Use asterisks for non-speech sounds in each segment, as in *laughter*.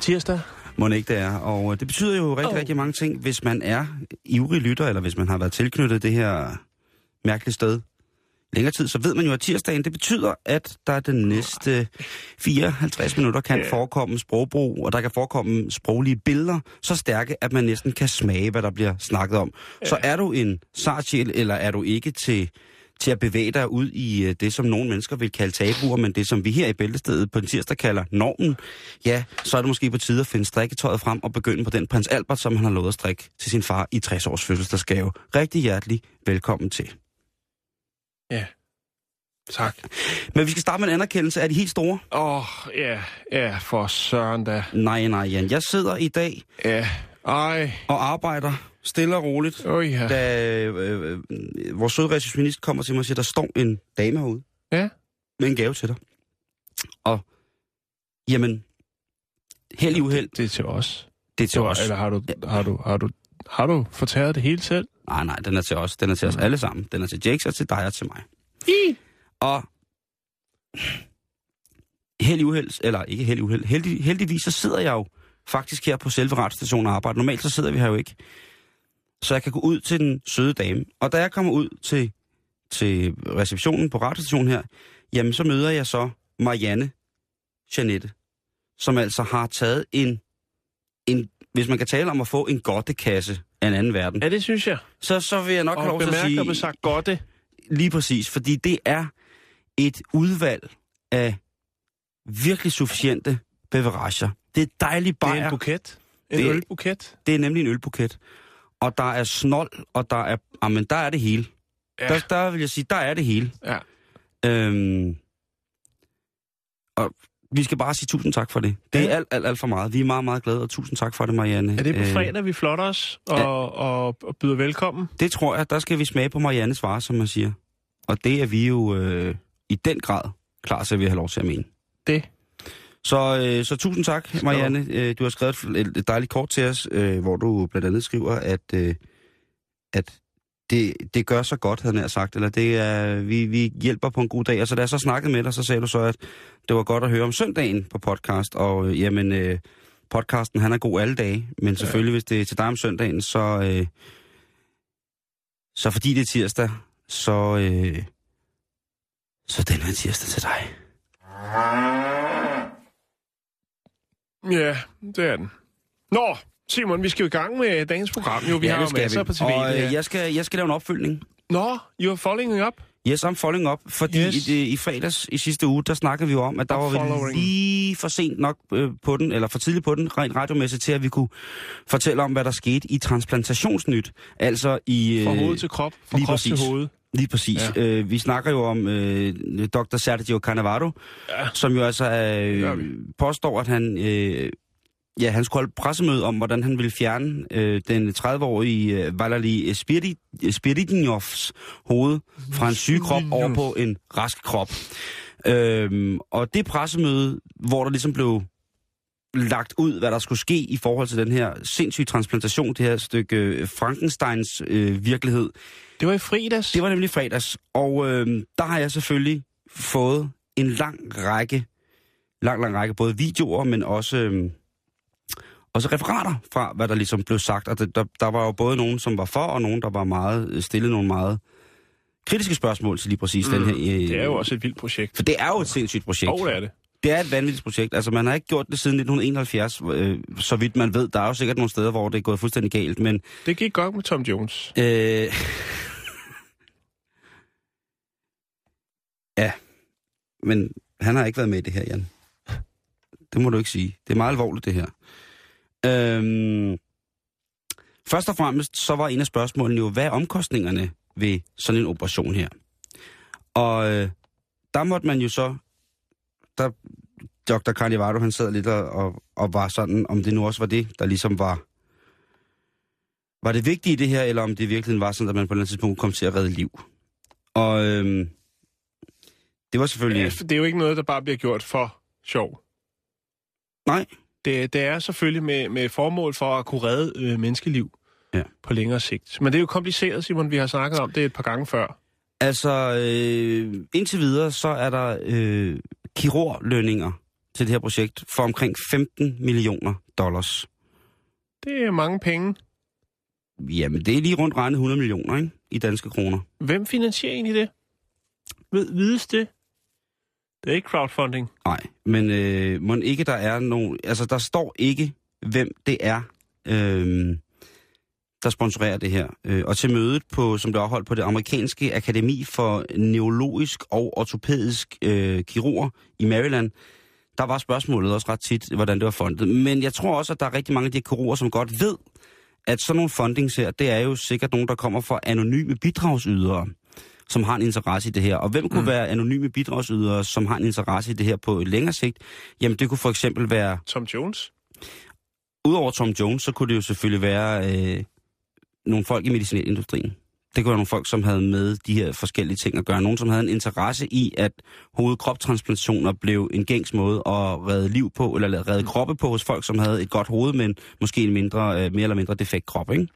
Det tirsdag. Må det ikke det er. Og øh, det betyder jo rigtig, oh. rigtig mange ting, hvis man er ivrig lytter, eller hvis man har været tilknyttet det her mærkelige sted længere tid, så ved man jo, at tirsdagen, det betyder, at der den næste 54 minutter kan forekomme sprogbrug, og der kan forekomme sproglige billeder, så stærke, at man næsten kan smage, hvad der bliver snakket om. Så er du en sartsjæl, eller er du ikke til til at bevæge dig ud i øh, det, som nogle mennesker vil kalde tabuer, men det, som vi her i Bæltestedet på den tirsdag kalder normen, ja, så er det måske på tide at finde strikketøjet frem og begynde på den prins Albert, som han har lovet at strikke til sin far i 60 års fødselsdagsgave. Rigtig hjertelig velkommen til. Ja, tak. Men vi skal starte med en anerkendelse. Er de helt store? Åh, oh, ja, ja, for søren da. Nej, nej, Jan. Jeg sidder i dag Ja, ej. og arbejder stille og roligt, Oh, ja. da øh, øh, vores søde receptionist kommer til mig og siger, der står en dame herude Ja, med en gave til dig. Og jamen, held i uheld, det er til os. det er til os. Eller har du, har du, har du, har du fortæret det hele selv? Nej, nej, den er til os. Den er til os alle sammen. Den er til Jakes og til dig og til mig. I. Og held i uheld, eller ikke held i uheld, heldig, heldigvis så sidder jeg jo faktisk her på selve radiostationen og arbejder. Normalt så sidder vi her jo ikke. Så jeg kan gå ud til den søde dame. Og da jeg kommer ud til, til receptionen på radiostationen her, jamen så møder jeg så Marianne Janette, som altså har taget en, en hvis man kan tale om at få en godtekasse af en anden verden, Ja, det synes jeg. så, så vil jeg nok have Og lov til at sige... blev sagt godt det. Lige præcis, fordi det er et udvalg af virkelig sufficiente beverager. Det er dejligt Det er bajer. en buket. En Det- ølbuket. Det er nemlig en ølbuket. Og der er snold, og der er... Jamen, der er det hele. Ja. Der, der vil jeg sige, der er det hele. Ja. Øhm, og vi skal bare sige tusind tak for det. Det er alt, alt, alt for meget. Vi er meget, meget glade, og tusind tak for det, Marianne. Er det på Øh, fredag, vi flotter os og, ja. og, og byder velkommen? Det tror jeg, der skal vi smage på Mariannes varer, som man siger. Og det er vi jo øh, i den grad klar til, at vi har lov til at mene. Det. Så, øh, så tusind tak, Marianne. Øh, du har skrevet et, dejligt kort til os, øh, hvor du blandt andet skriver, at, øh, at det, det gør så godt, havde jeg sagt, eller det er, vi, vi hjælper på en god dag. Og så da jeg så snakkede med dig, så sagde du så, at det var godt at høre om søndagen på podcast, og øh, jamen, øh, podcasten, han er god alle dage, men selvfølgelig, hvis det er til dig om søndagen, så, øh, så fordi det er tirsdag, så, øh, så den er tirsdag til dig. Ja, det er den. Nå, Simon, vi skal jo i gang med dagens program. Jo, vi Ja, har jo masser vi. på TV. Og øh, jeg, skal, jeg skal lave en opfølgning. Nå, you're following up? Yes, I'm following up, fordi Yes. i, i fredags i sidste uge, der snakkede vi jo om, at der Up var vi following. lige for sent nok øh, på den, eller for tidligt på den, rent radiomæssigt, til at vi kunne fortælle om, hvad der skete i transplantationsnyt. Altså i... Fra hoved til krop, fra lige krop præcis. til hoved. Lige præcis. Ja. Øh, vi snakker jo om øh, Dr. Sergio Cannavaro, Ja. som jo altså øh, påstår, at han... Øh, Ja, han skulle holde pressemøde om, hvordan han ville fjerne øh, den 30-årige øh, Valery Spirit- hoved fra en syg krop over på en rask krop. Øhm, og det pressemøde, hvor der ligesom blev lagt ud, hvad der skulle ske i forhold til den her sindssyge transplantation, det her stykke øh, Frankensteins øh, virkelighed, Det var i fredags. det var nemlig fredags, og øh, der har jeg selvfølgelig fået en lang række, lang, lang række, både videoer, men også, øh, også referater fra, hvad der ligesom blev sagt. Og det, der, der var jo både nogen, som var for, og nogen, der var meget stillet nogle meget kritiske spørgsmål til lige præcis mm, den her. Øh, Det er jo også et vildt projekt. For det er jo et sindssygt projekt. Og det er det. Det er et vanvittigt projekt. Altså, man har ikke gjort det siden 1971, øh, så vidt man ved. Der er jo sikkert nogle steder, hvor det er gået fuldstændig galt, men... Det gik godt med Tom Jones. Øh, ja, men han har ikke været med i det her, Jan. Det må du ikke sige. Det er meget alvorligt, det her. Øhm, først og fremmest, så var en af spørgsmålene jo, hvad er omkostningerne ved sådan en operation her? Og øh, der måtte man jo så, der, Dr. Carnivaro, han sad lidt og, og, og var sådan, om det nu også var det, der ligesom var, var det vigtige i det her, eller om det virkelig var sådan, at man på et eller andet tidspunkt kom til at redde liv. Og øhm, det var selvfølgelig... Ja, det er jo ikke noget, der bare bliver gjort for sjov. Nej. Det, det er selvfølgelig med, med formål for at kunne redde øh, menneskeliv Ja. på længere sigt. Men det er jo kompliceret, Simon. Vi har snakket om det et par gange før. Altså, øh, indtil videre, så er der øh, kirurglønninger til det her projekt for omkring 15 millioner dollars. Det er mange penge. Jamen, det er lige rundt regnet 100 millioner, ikke? I danske kroner. Hvem finansierer egentlig det? Ved, vides det? Det er ikke crowdfunding. Nej, men øh, må ikke der er nogen... Altså, der står ikke, hvem det er, øh, der sponsorerer det her. Øh, og til mødet, på, som blev afholdt på det amerikanske akademi for neurologisk og ortopædisk øh, kirurger i Maryland, der var spørgsmålet også ret tit, hvordan det var fundet. Men jeg tror også, at der er rigtig mange af de kirurger, som godt ved, at sådan nogle fundings her, det er jo sikkert nogen, der kommer fra anonyme bidragsydere, som har en interesse i det her. Og hvem kunne mm. være anonyme bidragsydere, som har en interesse i det her på længere sigt? Jamen, det kunne for eksempel være, Tom Jones? udover Tom Jones, så kunne det jo selvfølgelig være øh, nogle folk i medicinalindustrien. Det kunne være nogle folk, som havde med de her forskellige ting at gøre. Nogen, som havde en interesse i, at hovedkroptransplantationer blev en gængs måde at redde liv på, eller redde kroppe på hos folk, som havde et godt hoved, men måske en mindre, øh, mere eller mindre defekt krop, ikke?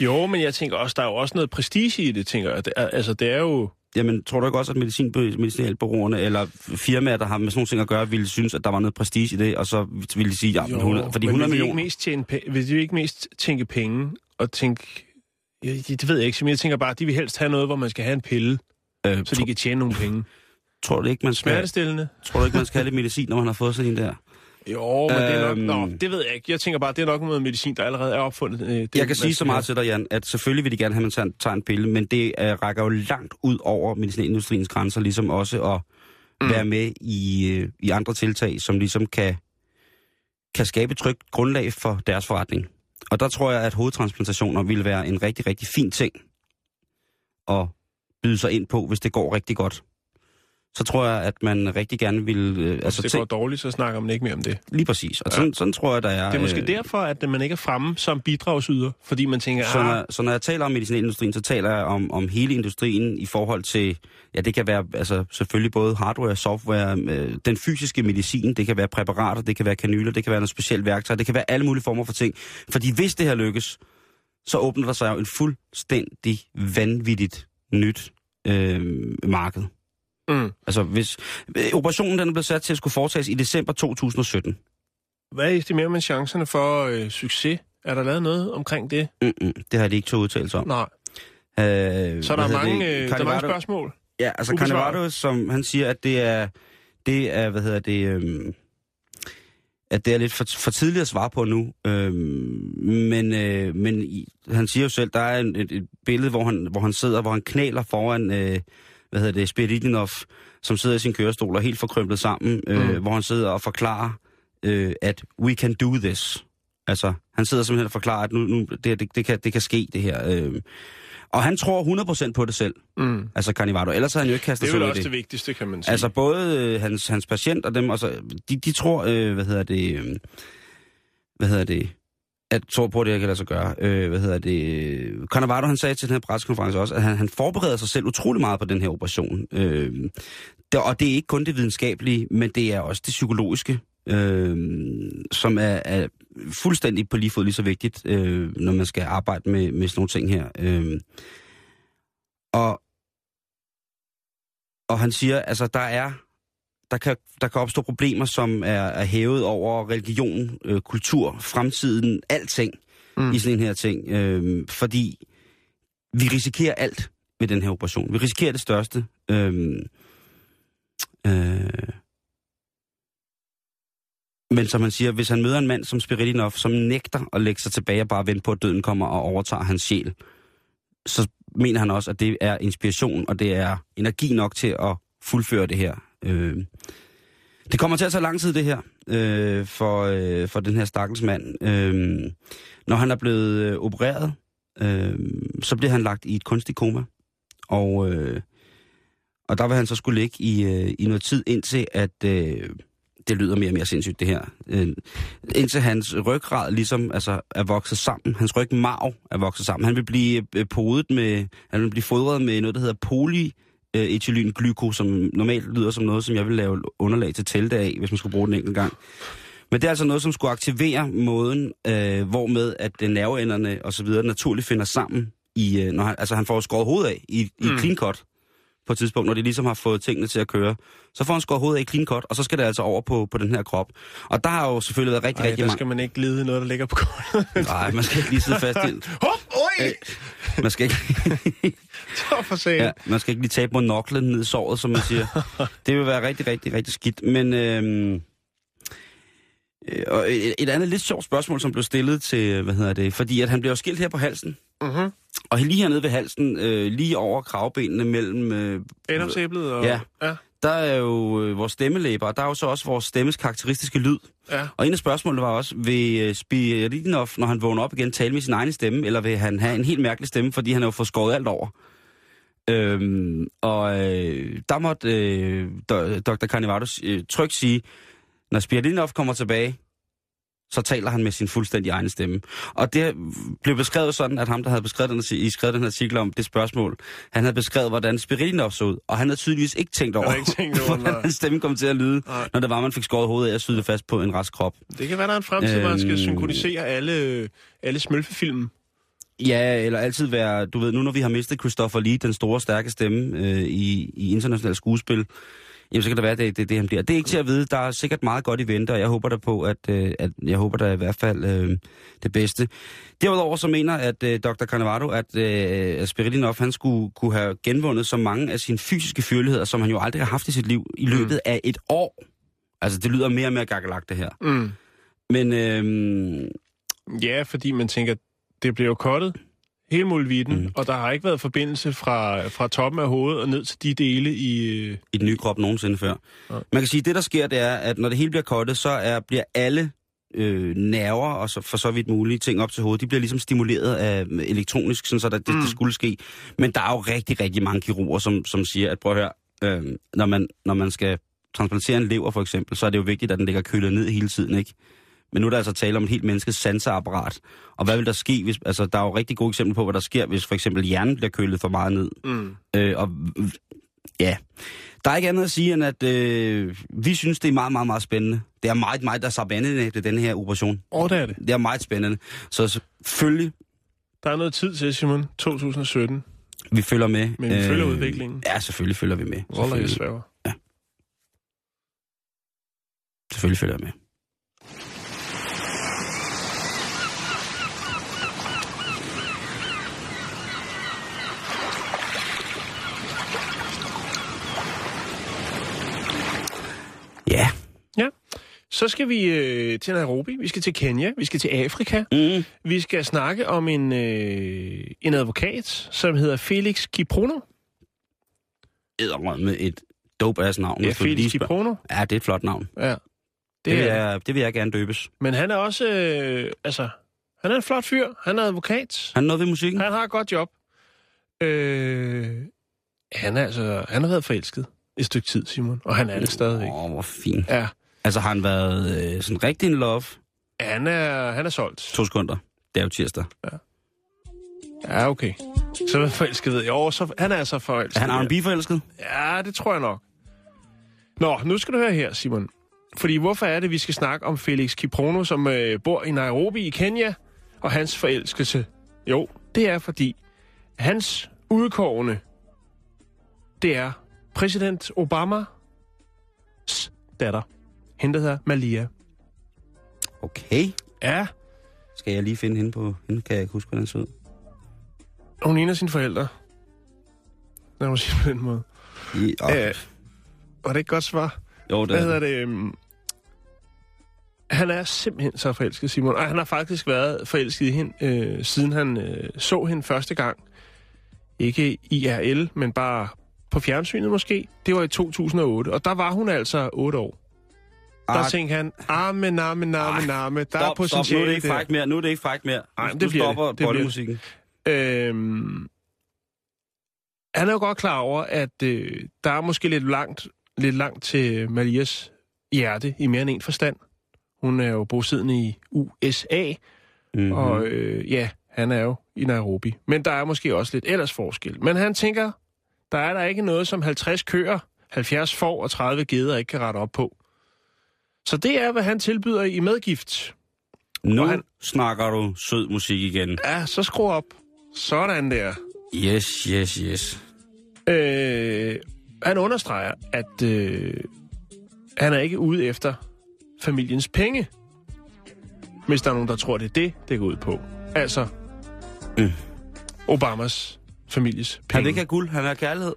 Jo, men jeg tænker også, der er jo også noget prestige i det, tænker jeg. Det er, altså, det er jo... Jamen, tror du ikke også, at medicin, medicinalbureauerne eller firmaer, der har med sådan nogle ting at gøre, ville synes, at der var noget prestige i det, og så ville de sige, ja, men 100, fordi men 100 vil de millioner... Ikke mest tjene, vil de ikke mest tænke penge og tænke... Ja, det ved jeg ikke, men jeg tænker bare, at de vil helst have noget, hvor man skal have en pille, Øh, så de kan tjene nogle penge. tror du ikke, man skal, Smertestillende? tror du ikke, man skal have lidt medicin, når man har fået sådan en der? Jo, men det er nok... Øhm. Nå, det ved jeg ikke. Jeg tænker bare, det er nok noget medicin, der allerede er opfundet. Øh, Det, Jeg kan sige så meget til dig, Jan, at selvfølgelig vil de gerne have, at man tager, en pille, men det uh, rækker jo langt ud over medicinalindustriens grænser, ligesom også at mm. være med i, uh, i andre tiltag, som ligesom kan, kan skabe et trygt grundlag for deres forretning. Og der tror jeg, at hovedtransplantationer vil være en rigtig, rigtig fin ting at byde sig ind på, hvis det går rigtig godt. Så tror jeg, at man rigtig gerne vil... Øh, Hvis altså, det tænk, går dårligt, så snakker man ikke mere om det. lige præcis. Og Ja. sådan, sådan tror jeg, der er... Det er måske øh, derfor, at man ikke er fremme som bidragsyder, fordi man tænker, Så ah, når, så når jeg taler om medicinalindustrien, så taler jeg om, om hele industrien i forhold til, ja, det kan være altså, selvfølgelig både hardware, software, øh, den fysiske medicin, det kan være præparater, det kan være kanyler, det kan være noget specielt værktøj, det kan være alle mulige former for ting. Fordi hvis det her lykkes, så åbner der sig jo en fuldstændig vanvittigt nyt øh, marked. Mm. Altså hvis øh, operationen den er blevet sat til at skulle foretages i december 2017. hvad estimerer man chancerne for øh, succes? Er der lavet noget omkring det? Mm-mm, det har de ikke to udtalelser om. Nej. Øh, Så der er, mange, øh, der er mange spørgsmål. Ja, altså. Carnevado, som han siger, at det er, det er hvad hedder det, øhm, at det er lidt for, for tidligt at svare på nu. Øhm, men øh, men i, han siger jo selv, der er en, et, et billede, hvor han, hvor han sidder, hvor han knæler foran, øh, hvad hedder det, Spiridinov, som sidder i sin kørestol og er helt forkrømpet sammen, øh, Mm. hvor han sidder og forklarer, øh, at we can do this. Altså, han sidder simpelthen og forklarer, at nu, nu det, det, det, kan, det kan ske, det her. Øh, og han tror 100% på det selv, Mm. altså Carnivado. Ellers har han jo ikke kastet Det er sig vel ud i også det. det vigtigste, kan man sige. Altså både øh, hans, hans patient og dem, altså, de, de tror, øh, hvad hedder det, øh, hvad hedder det, at tror på, at det her kan lade sig gøre. Øh, hvad hedder det, øh, han sagde til den her pressekonference også, at han, han forbereder sig selv utrolig meget på den her operation. Øh, det, og det er ikke kun det videnskabelige, men det er også det psykologiske, øh, som er, er fuldstændig på lige fod lige så vigtigt, øh, når man skal arbejde med, med sådan nogle ting her. Øh, og og han siger, altså der er, der kan, der kan opstå problemer, som er, er hævet over religion, øh, kultur, fremtiden, alting Mm. i sådan en her ting. Øh, fordi vi risikerer alt ved den her operation. Vi risikerer det største. Øh, øh, men som han siger, hvis han møder en mand som Spiridinov, som nægter at lægge sig tilbage og bare vente på, at døden kommer og overtager hans sjæl, så mener han også, at det er inspiration, og det er energi nok til at fuldføre det her. Øh, Det kommer til at tage lang tid, det her, øh, for, øh, for den her stakkels mand. Øh, når han er blevet øh, opereret, øh, så bliver han lagt i et kunstigt koma. Og, øh, og der vil han så skulle ligge i, øh, i noget tid, indtil at... Øh, det lyder mere og mere sindssygt, det her. Øh, indtil hans ryggrad ligesom altså, er vokset sammen. Hans rygmarv er vokset sammen. Han vil blive øh, podet med... Han vil blive fodret med noget, der hedder poly ethylenglykol, som normalt lyder som noget, som jeg vil lave underlag til telte af, hvis man skulle bruge den enkelt gang. Men det er altså noget, som skulle aktivere måden, øh, hvormed at nerveenderne og så videre naturligt finder sammen. I, øh, når han, altså han får skåret hovedet af i, i mm. clean cut på et tidspunkt, når de ligesom har fået tingene til at køre. Så får han skåret hovedet af i clean cut, og så skal det altså over på, på den her krop. Og der har jo selvfølgelig været rigtig, Ej, rigtig mange... skal man ikke glide noget, der ligger på gulvet. Nej, man skal ikke lige sidde fast i... *laughs* Hop, oj! Man skal ikke... *laughs* Så for. Ja, man skal ikke lige tabe monoklen ned i såret, som man siger. *laughs* det vil være rigtig, rigtig, rigtig skidt. Men... Øhm, øh, og et, et andet lidt sjovt spørgsmål, som blev stillet til, hvad hedder det, fordi at han blev skilt her på halsen. Mm-hmm. Og lige hernede ved halsen, øh, lige over kravbenene mellem... Øh, Endomsæblet og... Ja. ja. Der er jo øh, vores stemmelæber, og der er jo så også vores stemmes karakteristiske lyd. Ja. Og en af spørgsmålene var også, vil øh, Spiridinov, når han vågner op igen, tale med sin egen stemme, eller vil han have en helt mærkelig stemme, fordi han har jo fået skåret alt over? Øhm, og øh, der måtte øh, Dr. Carnivado øh, trygt sige, når Spiridinov kommer tilbage, så taler han med sin fuldstændig egen stemme. Og det blev beskrevet sådan, at ham, der havde beskrevet den, I skrevet den artikel om det spørgsmål, han havde beskrevet, hvordan Spiridinov så ud, og han havde tydeligvis ikke tænkt over, ikke tænkt over *laughs* hvordan hans stemme kom til at lyde, nej. når det var, man fik skåret hovedet af og syede fast på en rask krop. Det kan være, der er en fremtid, øhm, hvor man skal øhm. synkronisere alle, alle smølfefilm. Ja, eller altid være, du ved, nu når vi har mistet Christopher Lee, den store, stærke stemme øh, i, i internationalt skuespil, jamen så kan det være, det det, det, han bliver. Det er ikke til at vide. Der er sikkert meget godt i vente, og jeg håber der på, at, øh, at jeg håber der i hvert fald øh, det bedste. Derudover så mener at øh, Dr. Carnevado, at øh, Spirilinov, han skulle kunne have genvundet så mange af sine fysiske føleligheder, som han jo aldrig har haft i sit liv, i mm. løbet mm. af et år. Altså, det lyder mere og mere gakkelagt, det her. Mm. Men... Øh, ja, fordi man tænker, det bliver jo kottet hele muligheden, mm. og der har ikke været forbindelse fra, fra toppen af hovedet og ned til de dele i... Øh... I den nye krop nogensinde før. Ja. Man kan sige, at det der sker, det er, at når det hele bliver kottet, så er, bliver alle øh, nerver og så, for så vidt mulige ting op til hovedet, de bliver ligesom stimuleret af elektronisk, sådan så der, det, mm. det skulle ske. Men der er jo rigtig, rigtig mange kirurger, som, som siger, at prøv at høre, øh, når, man, når man skal transplantere en lever for eksempel, så er det jo vigtigt, at den ligger kølet ned hele tiden, ikke? Men nu er der altså tale om et helt menneskes sanseapparat. Og hvad vil der ske, hvis... Altså, der er jo rigtig gode eksempler på, hvad der sker, hvis for eksempel hjernen bliver kølet for meget ned. Mm. Øh, og ja, der er ikke andet at sige, end at øh, vi synes, det er meget, meget, meget spændende. Det er meget, meget, der er spændende, det den her operation. Og det er det. Det er meget spændende. Så selvfølgelig... Der er noget tid til, Simon. 2017. Vi følger med. Men vi øh, følger udviklingen. Ja, selvfølgelig følger vi med. Roller jeg svæver. Ja. Selvfølgelig følger jeg med. Ja. Ja. Så skal vi øh, til Nairobi, vi skal til Kenya, vi skal til Afrika. Mm. Vi skal snakke om en, øh, en advokat, som hedder Felix Kiprono. med et dope ass navn. Ja, Felix Kiprono. Ja, det er et flot navn. Ja. Det, det, vil, jeg, det vil jeg gerne døbes. Men han er også, øh, altså, han er en flot fyr. Han er advokat. Han er noget ved musikken. Han har et godt job. Øh, han, er altså, han har været forelsket et stykke tid, Simon. Og han er det stadigvæk. Åh, oh, hvor fint. Ja. Altså, har han været øh, sådan rigtig in love? Han er, han er solgt. To sekunder. Det er jo tirsdag. Ja. Ja, okay. Så er forelsket, ved jeg. Jo, så, han er så forelsket. Er han R&B-forelsket? Ja, det tror jeg nok. Nå, nu skal du høre her, Simon. Fordi hvorfor er det, vi skal snakke om Felix Kiprono, som øh, bor i Nairobi i Kenya, og hans forelskelse? Jo, det er fordi, hans udkårende, det er præsident Obamas datter. Hende, der hedder Malia. Okay. Ja. Skal jeg lige finde hende på... Hende kan jeg ikke huske, hvordan så ud. Hun ligner sine forældre. Lad mig sige på den måde. I, oh. Æh, var det ikke godt svar? Jo, det Hvad hedder det? Um... Han er simpelthen så forelsket, Simon. Og han har faktisk været forelsket i hende, øh, siden han øh, så hende første gang. Ikke IRL, men bare på fjernsynet måske. Det var i 2008, og der var hun altså 8 år. der Ah. tænkte han, arme, namme, namme, namme, der er Stop, stop, nu er potentiale det ikke frækt mere. Nu er det ikke frækt mere. Nej, det bliver stopper det. Det. Øhm, han er jo godt klar over, at øh, der er måske lidt langt, lidt langt til Malias hjerte i mere end en forstand. Hun er jo bosiddende i USA, Mm-hmm. og øh, ja, han er jo i Nairobi. Men der er måske også lidt ellers forskel. Men han tænker, der er der ikke noget som 50 køer, 70 får og 30 geder ikke kan rette op på. Så det er, hvad han tilbyder i medgift. nu og han- snakker du sød musik igen. Ja, så skru op. Sådan der. Yes, yes, yes. Øh, han understreger, at øh, han er ikke ude efter familiens penge. Hvis der er nogen, der tror, det er det, det går ud på. Altså, Mm. Obamas families Han penge. vil ikke have guld, han vil have kærlighed.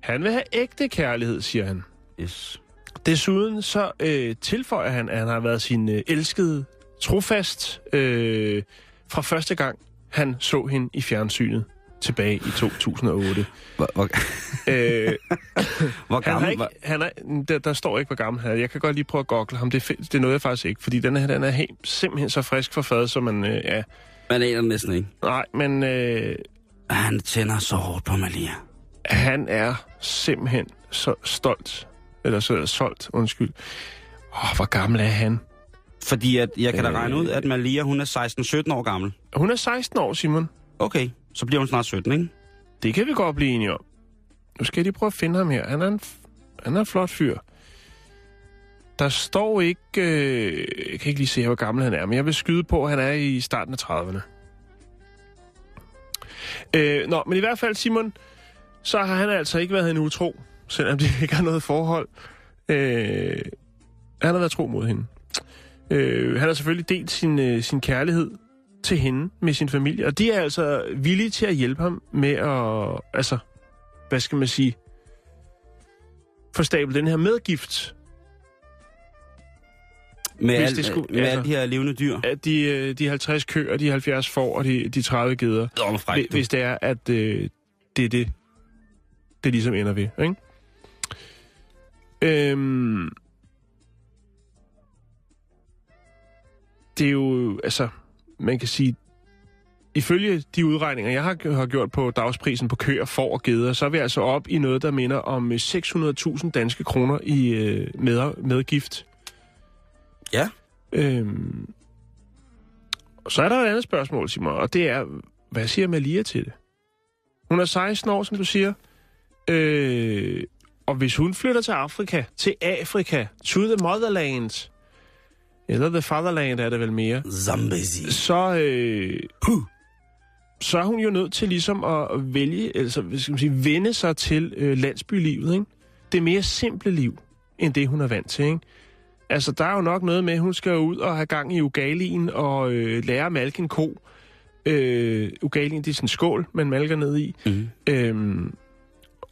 han vil have ægte kærlighed, siger han. Yes. Desuden så øh, tilføjer han, at han har været sin øh, elskede trofast øh, fra første gang, han så hende i fjernsynet tilbage i 2008. Hvor, hvor, øh, *laughs* hvor Han gammel ikke, han er, der, der står ikke, hvor gammel han er. Jeg kan godt lige prøve at google ham. Det, er det er noget, jeg faktisk ikke. Fordi den her, den er helt, simpelthen så frisk for fadet, som man... Øh, ja. Man aner næsten ikke. Nej, men øh, Han tænder så hårdt på Malia. han er simpelthen så stolt. Eller så solgt, undskyld. Åh, hvor gammel er han? Fordi at, jeg kan da Øh. regne ud, at Malia, hun er 16-17 år gammel. Hun er 16 år, Simon. Okay, så bliver hun snart 17, ikke? Det kan vi godt blive enige om. Nu skal jeg lige prøve at finde ham her. Han er en, han er en flot fyr. Der står ikke... Øh, jeg kan ikke lige se, hvor gammel han er, men jeg vil skyde på, at han er i starten af 30'erne. Øh, nå, men i hvert fald, Simon, så har han altså ikke været en utro, selvom de *laughs* ikke har noget forhold. Øh, han har været tro mod hende. Øh, han har selvfølgelig delt sin, øh, sin kærlighed til hende med sin familie, og de er altså villige til at hjælpe ham med at, altså, hvad skal man sige, forstable den her medgift, med, Hvis al, det skulle- med altså- alle de her levende dyr. at de, øh, de 50 køer, de 70 får og de, de 30 geder, hvis, hvis det er, at øh, det er det, det ligesom ender ved, ikke? Øhm, det er jo, altså, man kan sige, ifølge de udregninger, jeg har, har gjort på dagsprisen på køer, får og geder, så er vi altså op i noget, der minder om øh, 600.000 danske kroner i øh, med, medgift. Ja. Øhm, så er der et andet spørgsmål, Simon, og det er, hvad siger Malia til det? Hun er 16 år, som du siger. Øh, og hvis hun flytter til Afrika, til Afrika, to the motherland, eller the fatherland er det vel mere, Zambezi. så, øh, så er hun jo nødt til ligesom at vælge, altså hvad skal man sige, vende sig til øh, landsbylivet, ikke? Det mere simple liv, end det hun er vant til, ikke? Altså, der er jo nok noget med, at hun skal ud og have gang i ugalien og øh, lære at malke en ko. Øh, ugalien, det er sådan en skål, man malker ned i. Mm. Øhm,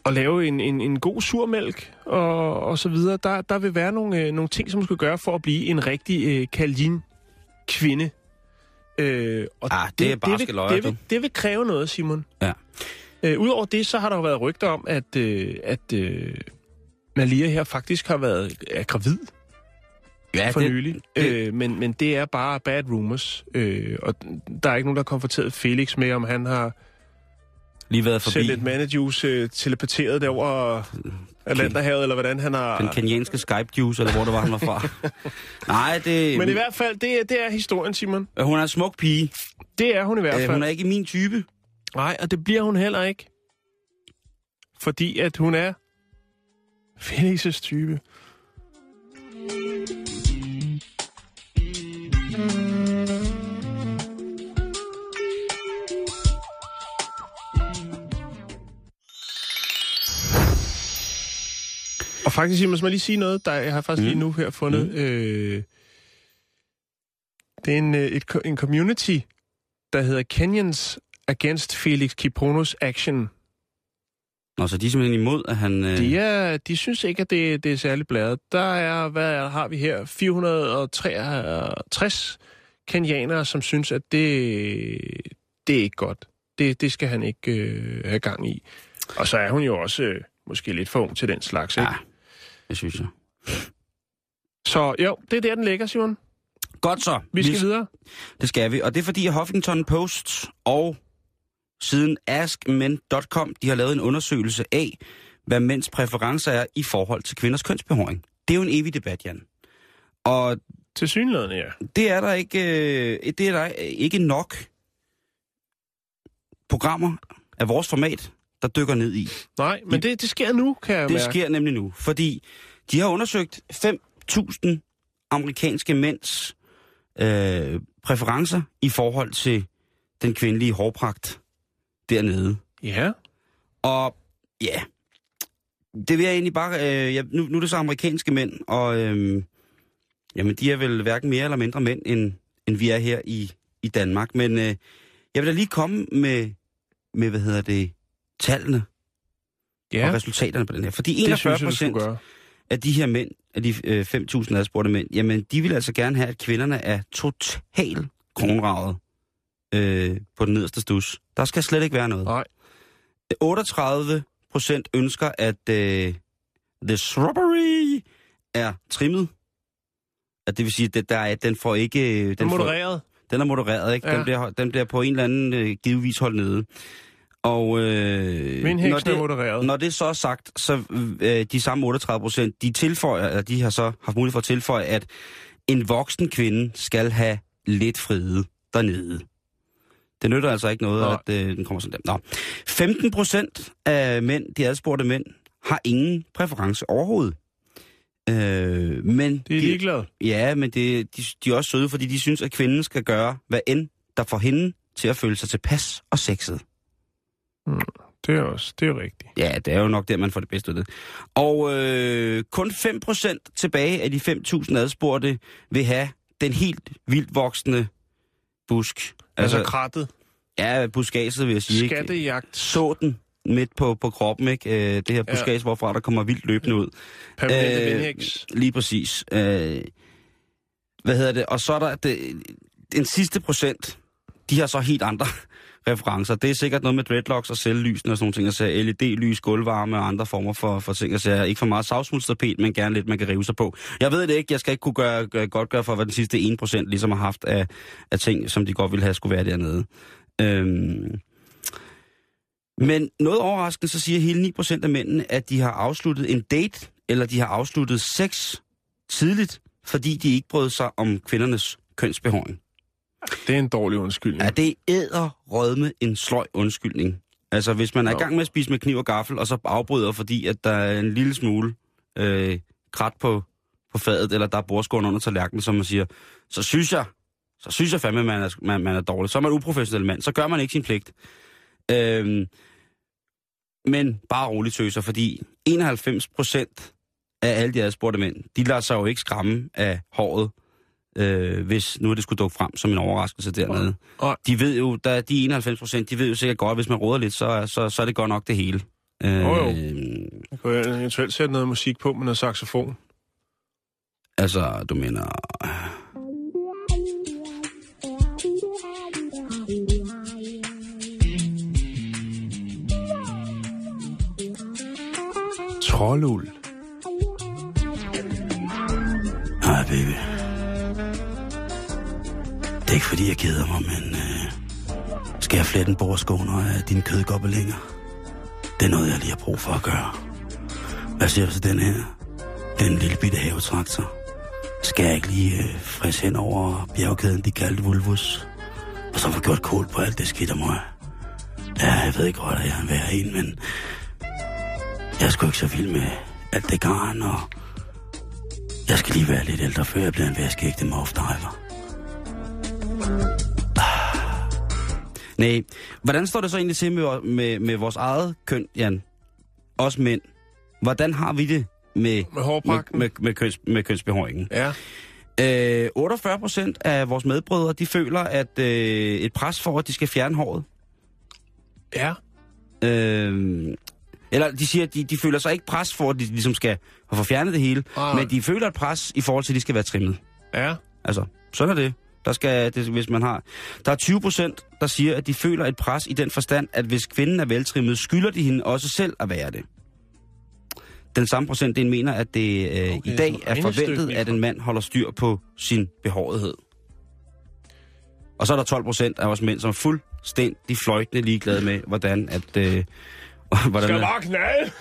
og lave en, en, en god surmælk og, og så videre. Der, der vil være nogle, øh, nogle ting, som skal gøre for at blive en rigtig øh, Kalin-kvinde. Øh, og Ah, det er det, barske vil, løjer, det, vil, det vil kræve noget, Simon. Ja. Øh, Udover det, så har der jo været rygter om, at, øh, at øh, Malia her faktisk har været er gravid Ja, for det, nylig. det- Øh, men, men det er bare bad rumors. Øh, og der er ikke nogen, der har konfronteret Felix med, om han har lige været forbi sendt et mandejuice øh, telepateret derover Atlanterhavet, eller hvordan han har... den kenyanske Skype Juice, eller hvor det var, han var fra. *laughs* Nej, det... Men i hvert fald, det, er- det er historien, Simon. Hun er en smuk pige. Det er hun i hvert Øh, fald. hun er ikke min type. Nej, og det bliver hun heller ikke. Fordi at hun er Felix' type. Og faktisk, Simon, skal lige sige noget, der jeg har faktisk lige Mm. nu her fundet. Mm. Øh, det er en, øh, et, en community, der hedder Kenyans Against Felix Kiponos Action. Nå, så de er simpelthen imod, at han... Øh... De, er, de synes ikke, at det, det er særlig bladet. Der er, hvad er, har vi her? 463 kenianere, som synes, at det, det er ikke godt. Det, det skal han ikke øh, have gang i. Og så er hun jo også øh, måske lidt for ung til den slags, ikke? Ja, det synes jeg. Så jo, det er der, den ligger, Simon. Godt så. Vi skal videre. Det skal vi, og det er fordi Huffington Post og siden askmen.com, de har lavet en undersøgelse af, hvad mænds præferencer er i forhold til kvinders kønsbehåring. Det er jo en evig debat, Jan. Og Til synlædende, ja. det er der ikke, øh, det er der ikke nok programmer af vores format, der dykker ned i. Nej, men det, det sker nu, kan jeg Det mærke. sker nemlig nu, fordi de har undersøgt 5.000 amerikanske mænds øh, præferencer i forhold til den kvindelige hårpragt dernede. Ja. Og ja, det vil jeg egentlig bare... Øh, ja, nu, nu er det så amerikanske mænd, og øh, jamen, de er vel hverken mere eller mindre mænd, end, end vi er her i, i Danmark. Men øh, jeg vil da lige komme med, med, hvad hedder det, tallene Ja, og resultaterne på den her. Fordi det 41 synes jeg, du procent af de her mænd, af de øh, 5.000 adspurgte mænd, jamen de vil altså gerne have, at kvinderne er totalt kronravet øh, på den nederste stus. Der skal slet ikke være noget. Nej. 38 procent ønsker, at øh, the shrubbery er trimmet. At det vil sige, at der er, den får ikke... øh, Den Den, får, modereret. den er modereret, ikke? Ja. Den, bliver, den bliver på en eller anden øh, givetvis holdt nede. Og øh, Min når, heksen er det, modereret. når det så er sagt, så øh, de samme 38 procent, de tilføjer, eller de har så haft mulighed for at tilføje, at en voksen kvinde skal have lidt fride dernede. Det nytter altså ikke noget, Nej. at øh, den kommer sådan der. Nå. 15 procent af mænd, de adspurgte mænd, har ingen præference overhovedet. Øh, men De er ligeglade. Ja, men det, de, de er også søde, fordi de synes, at kvinden skal gøre, hvad end der får hende til at føle sig tilpas og sexet. Det er også, det er rigtigt. Ja, det er jo nok der, man får det bedste ud af det. Og øh, kun 5% tilbage af de 5.000 adspurgte vil have den helt vildt voksende busk. Altså, altså krattet. ja, buskaget vil jeg sige. Ikke? Skattejagt. Så den midt på, på kroppen, ikke? Øh, det her buskage, ja. hvorfra der kommer vildt løbende ud. Permanente Øh, vindhæks. Lige præcis. Øh, hvad hedder det? Og så er der det, den sidste procent, de har så helt andre referencer. Det er sikkert noget med dreadlocks og selvlysene og sådan nogle ting. Altså LED-lys, gulvvarme og andre former for, for ting. Altså ikke for meget savsmuldstapet, men gerne lidt, man kan rive sig på. Jeg ved det ikke. Jeg skal ikke kunne gøre, gøre, godt gøre for, hvad den sidste 1% ligesom har haft af, af ting, som de godt ville have skulle være dernede. Øhm, men noget overraskende, så siger hele 9% af mændene, at de har afsluttet en date, eller de har afsluttet sex tidligt, fordi de ikke brød sig om kvindernes kønsbehåring. Det er en dårlig undskyldning. Ja, det æder rødme en sløj undskyldning. Altså, hvis man er i gang med at spise med kniv og gaffel, og så afbryder, fordi at der er en lille smule øh, krat på, på fadet, eller der er bordskåren under tallerkenen, som man siger, så synes jeg, så synes jeg fandme, man er, man, man er dårlig. Så er man uprofessionel mand. Så gør man ikke sin pligt. Øhm, men bare roligt tøser, fordi 91 procent af alle de adspurgte mænd, de lader sig jo ikke skræmme af håret, øh, hvis nu det skulle dukke frem som en overraskelse dernede. Nej. De ved jo, der, de 91 procent, de ved jo sikkert godt, at hvis man råder lidt, så, så, så er det godt nok det hele. Øh, Jo, jo. Jeg kunne eventuelt sætte noget musik på med noget saxofon. Altså, du mener... Trollul. Nej, baby. Det er ikke fordi, jeg keder mig, men... Øh, skal jeg flette en bordskåner af dine kødgobbelinger? Det er noget, jeg lige har brug for at gøre. Hvad siger du til den her? Den lille bitte havetraktor. Skal jeg ikke lige øh, friske hen over bjergkæden, de kaldte Vulvus? Og så få gjort kål på alt det skidt af mig. Ja, jeg ved ikke godt, at jeg er en værre en, men... Jeg er sgu ikke så vild med alt det garn, og jeg skal lige være lidt ældre, før jeg bliver en vaskeægte moff-driver. *sighs* Nej, hvordan står det så egentlig til med, med, med vores eget køn, Jan? Os mænd. Hvordan har vi det med, Med med, hårpakken. med, med, køns, med kønsbehåringen? Ja. Øh, 48 procent af vores medbrødre, de føler, at øh, et pres for, at de skal fjerne håret. Ja. Øh, eller de siger, at de, de føler sig ikke pres for, at de ligesom skal få fjernet det hele, Ah. men de føler et pres i forhold til, at de skal være trimmet. Ja. Altså, sådan er det. Der skal, det, hvis man har... Der er 20 procent, der siger, at de føler et pres i den forstand, at hvis kvinden er veltrimmet, skylder de hende også selv at være det. Den samme procentdel mener, at det øh, Okay, i dag er forventet, at en mand holder styr på sin behårethed. Og så er der 12 procent af os mænd, som er fuldstændig fløjtende ligeglade med, hvordan at... Øh, *laughs* hvordan Skal bare knalde.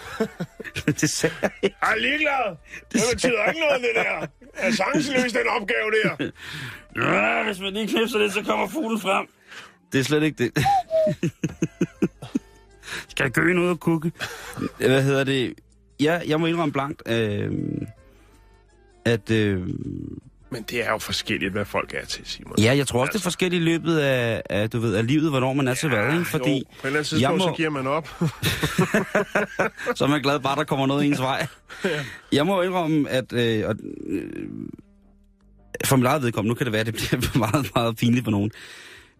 *laughs* det sagde jeg ikke. Jeg er ligeglad. Det betyder ikke noget, det der. Jeg er chanceløs, den opgave der. *laughs* Ja, hvis man lige knipser lidt, så kommer fuglen frem. Det er slet ikke det. Skal jeg gøge noget og kukke? Hvad hedder det? Ja, jeg må indrømme blankt, øh, at... Øh, Men det er jo forskelligt, hvad folk er til, Simon. ja, jeg tror også, det er forskelligt i løbet af, af, du ved, af livet, hvornår man er til hvad, ikke? Fordi Jo, på et eller andet må- så giver man op. *laughs* så er man glad bare, der kommer noget ens vej. Jeg må indrømme, at... Øh, og, øh, for mit eget vedkommende, nu kan det være, at det bliver *laughs* meget, meget pinligt for nogen.